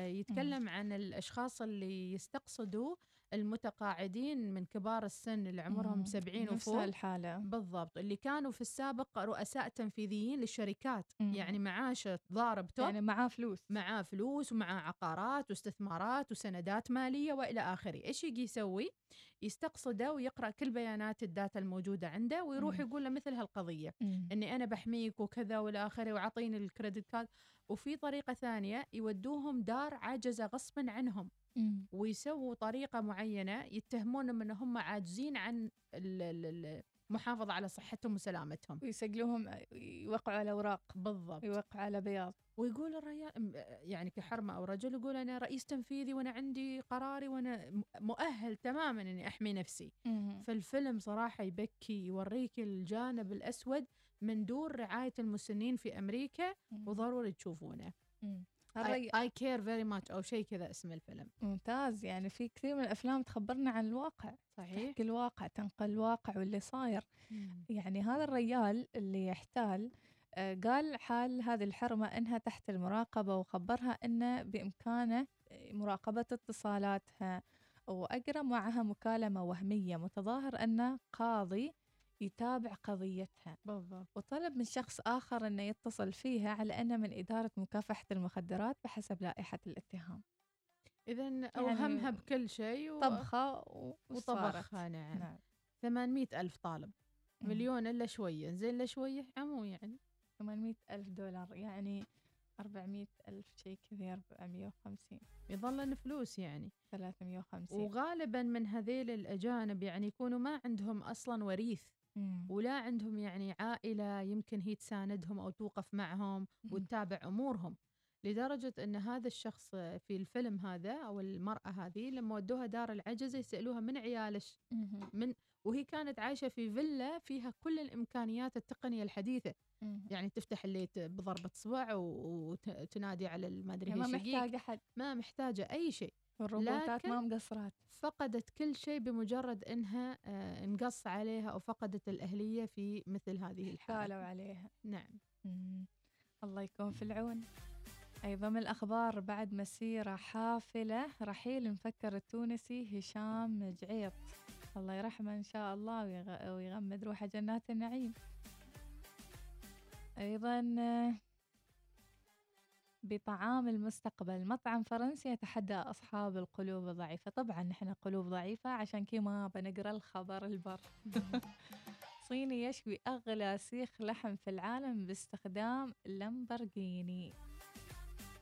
يتكلم عن الأشخاص اللي يستقصدوا المتقاعدين من كبار السن اللي عمرهم مم. 70 نفس وفوق الحالة بالضبط اللي كانوا في السابق رؤساء تنفيذيين للشركات مم. يعني معاشه ضارب top يعني معاه فلوس معاه فلوس ومعاه عقارات واستثمارات وسندات مالية وإلى آخره، إيش يجي يسوي؟ يستقصده ويقرأ كل بيانات ال data الموجودة عنده ويروح مم. يقول له مثل هالقضية مم. إني أنا بحميك وكذا وإلى آخره وأعطيني ال credit card وفي طريقة ثانية يودوهم دار عجزه غصبا عنهم. ويسووا طريقة معينة يتهمونهم إن هم عاجزين عن ال- ال- المحافظة على صحتهم وسلامتهم. ويسجلوهم يوقعوا على أوراق. بالضبط. يوقعوا على بياض. ويقول الرجال يعني كحرمة أو رجل يقول أنا رئيس تنفيذي وأنا عندي قراري وأنا م- مؤهل تماما إني أحمي نفسي. مم. فالفيلم صراحة يبكي يوريك الجانب الأسود من دور رعاية المسنين في أمريكا مم. وضروري تشوفونه. مم. I care very much أو شيء كذا اسم الفيلم. ممتاز يعني في كثير من الأفلام تخبرنا عن الواقع صحيح. تحكي الواقع تنقل الواقع واللي صاير. يعني هذا الريال اللي يحتال آه، قال حال هذه الحرمة أنها تحت المراقبة وخبرها أنه بإمكانه مراقبة اتصالاتها وأجرى معها مكالمة وهمية متظاهر أن قاضي يتابع قضيتها. بالضبط. وطلب من شخص آخر أنه يتصل فيها على أنه من إدارة مكافحة المخدرات بحسب لائحة الاتهام. إذا أوهمها بكل شيء و... طبخة و-. وطبخها نعم, نعم. 800 ألف طالب. مليون إلا شوية. زين إلا شوية عمو يعني. 800 ألف دولار. يعني 400 ألف شيء كذي 450 يظل إن فلوس يعني. 350 وغالبا من هذيل الأجانب يعني يكونوا ما عندهم أصلا وريث. مم. ولا عندهم يعني عائلة يمكن هي تساندهم أو توقف معهم مم. وتتابع أمورهم لدرجة أن هذا الشخص في الفيلم هذا أو المرأة هذه لما ودوها دار العجزة يسألوها من عيالش. من وهي كانت عايشة في فيلا فيها كل الإمكانيات التقنية الحديثة. يعني تفتح الليت بضربة صبع وتنادي على المدري يعني ما شقيق. محتاجة حد ما محتاجة أي شيء والروبوتات لكن ما مقصرات. فقدت كل شيء بمجرد إنها آه، انقص عليها أو فقدت الأهلية في مثل هذه الحالة. قالوا عليها. نعم. مم. الله يكون في العون. أيضا من الأخبار بعد مسيرة حافلة رحيل المفكر التونسي هشام جعيط الله يرحمه إن شاء الله ويغ- ويغمد روحه جنات النعيم. أيضا آه، بطعام المستقبل. مطعم فرنسي يتحدى أصحاب القلوب الضعيفة. طبعا نحن قلوب ضعيفة عشان كي ما بنقرأ الخبر البر. [laughs] صيني يشوي أغلى سيخ لحم في العالم باستخدام لامبرجيني.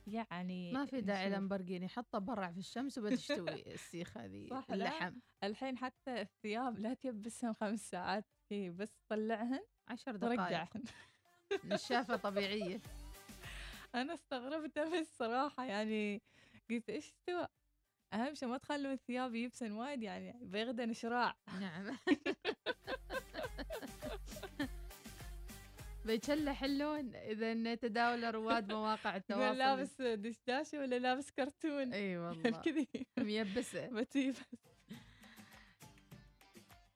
يعني ما في داعي نشوف. لامبرجيني. حطه برع في الشمس وبتشتوي [laughs] السيخ هذه صح؟ اللحم. الحين حتى الثياب لا تيبسهم خمس ساعات. بس طلعهن عشر دقائق ورجعهن [laughs] نشافة أنا استغربت بس صراحة يعني قلت إيش استوى أهم شيء ما تخلوا الثياب يبسن وايد يعني بيغدن شراع نعم. [laughs] بيتشلح اللون إذا تداول رواد مواقع التواصل. لابس دشداشة ولا لابس كرتون. إي والله. [laughs] كذي. ميبسة. [laughs] بتيبس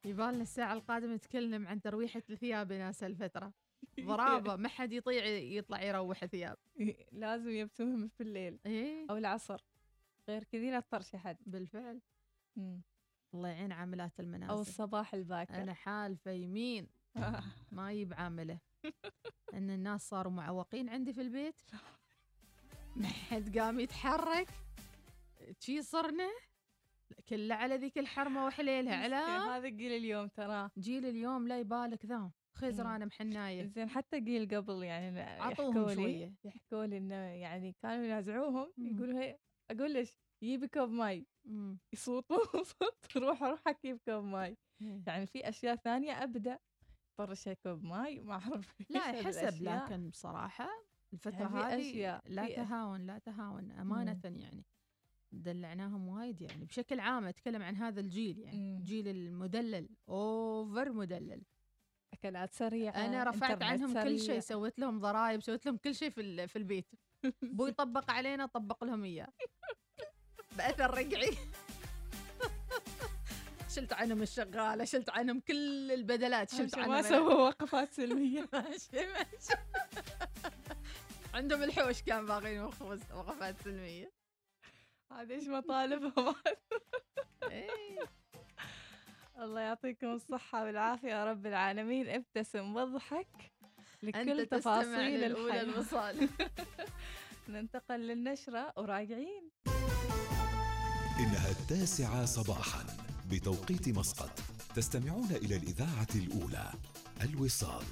يبالنا الساعة القادمة نتكلم عن ترويحة الثياب يا ناس الفترة [laughs] ضرابة ما حد يطيع يطلع يروح ثياب. لازم يبسوهم في الليل إيه أو العصر. غير كذي لا تطرش حد بالفعل. مم. الله يعين عاملات المنازل. أو الصباح الباكر. أنا حالفة يمين [laughs] ما يب عامله. إن الناس صاروا معوقين عندي في البيت. [laughs] ما حد قام يتحرك. شي صرنا؟ كله على ذيك الحرمة وحليلها على هذا جيل اليوم ترى. جيل اليوم لا يبالك ذا. خزرانه محناية زين حتى جيل قبل يعني عطوهم يحكوا لي. يحكوا لي إنه يعني كانوا ينازعوهم مم. يقولوا هي أقول ليش جيبي كوب ماي مم. يصوتوا [laughs] صوت روح روح جيب كوب ماي إيه. يعني في أشياء ثانية أبدأ طرش كوب ماي ما أعرف [laughs] لا حسب. لكن بصراحة الفترة يعني في هذه أشياء- لا تهاون لا تهاون أمانة يعني دلعناهم وايد يعني بشكل عام أتكلم عن هذا الجيل يعني مم. الجيل المدلل over مدلل اكلات سريعه أنا رفعت عنهم كل شيء سريع. سويت لهم ضرائب سويت لهم كل شيء في في البيت. [laughs] بو يطبق علينا طبق لهم إياه. [laughs] بأثر رجعي [laughs] شلت عنهم الشغالة شلت عنهم كل البدلات شلت عنهم ما سووا وقفات سلمية. ماشي ماشي. عندهم الحوش كان وقف- وقفات سلمية. هذا إيش مطالبهم إيه. الله يعطيكم الصحة والعافية يا رب العالمين. ابتسم واضحك لكل تفاصيل الحياة. الوصال. [laughs] ننتقل للنشرة وراجعين. إنها التاسعة صباحا بتوقيت مسقط. تستمعون إلى الإذاعة الأولى الوصال.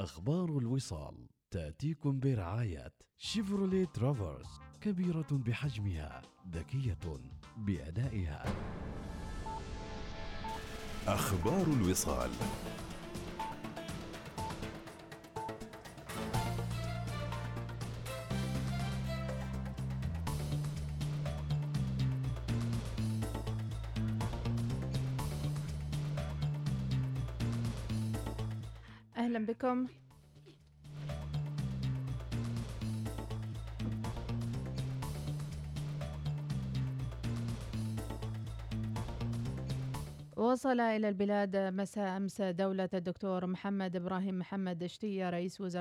أخبار الوصال. تأتيكم برعاية شيفروليه ترافرس كبيرة بحجمها ذكية بأدائها. أخبار الوصال. أهلا بكم. وصل إلى البلاد مساء أمس دولة الدكتور محمد إبراهيم محمد دشتية رئيس وزراء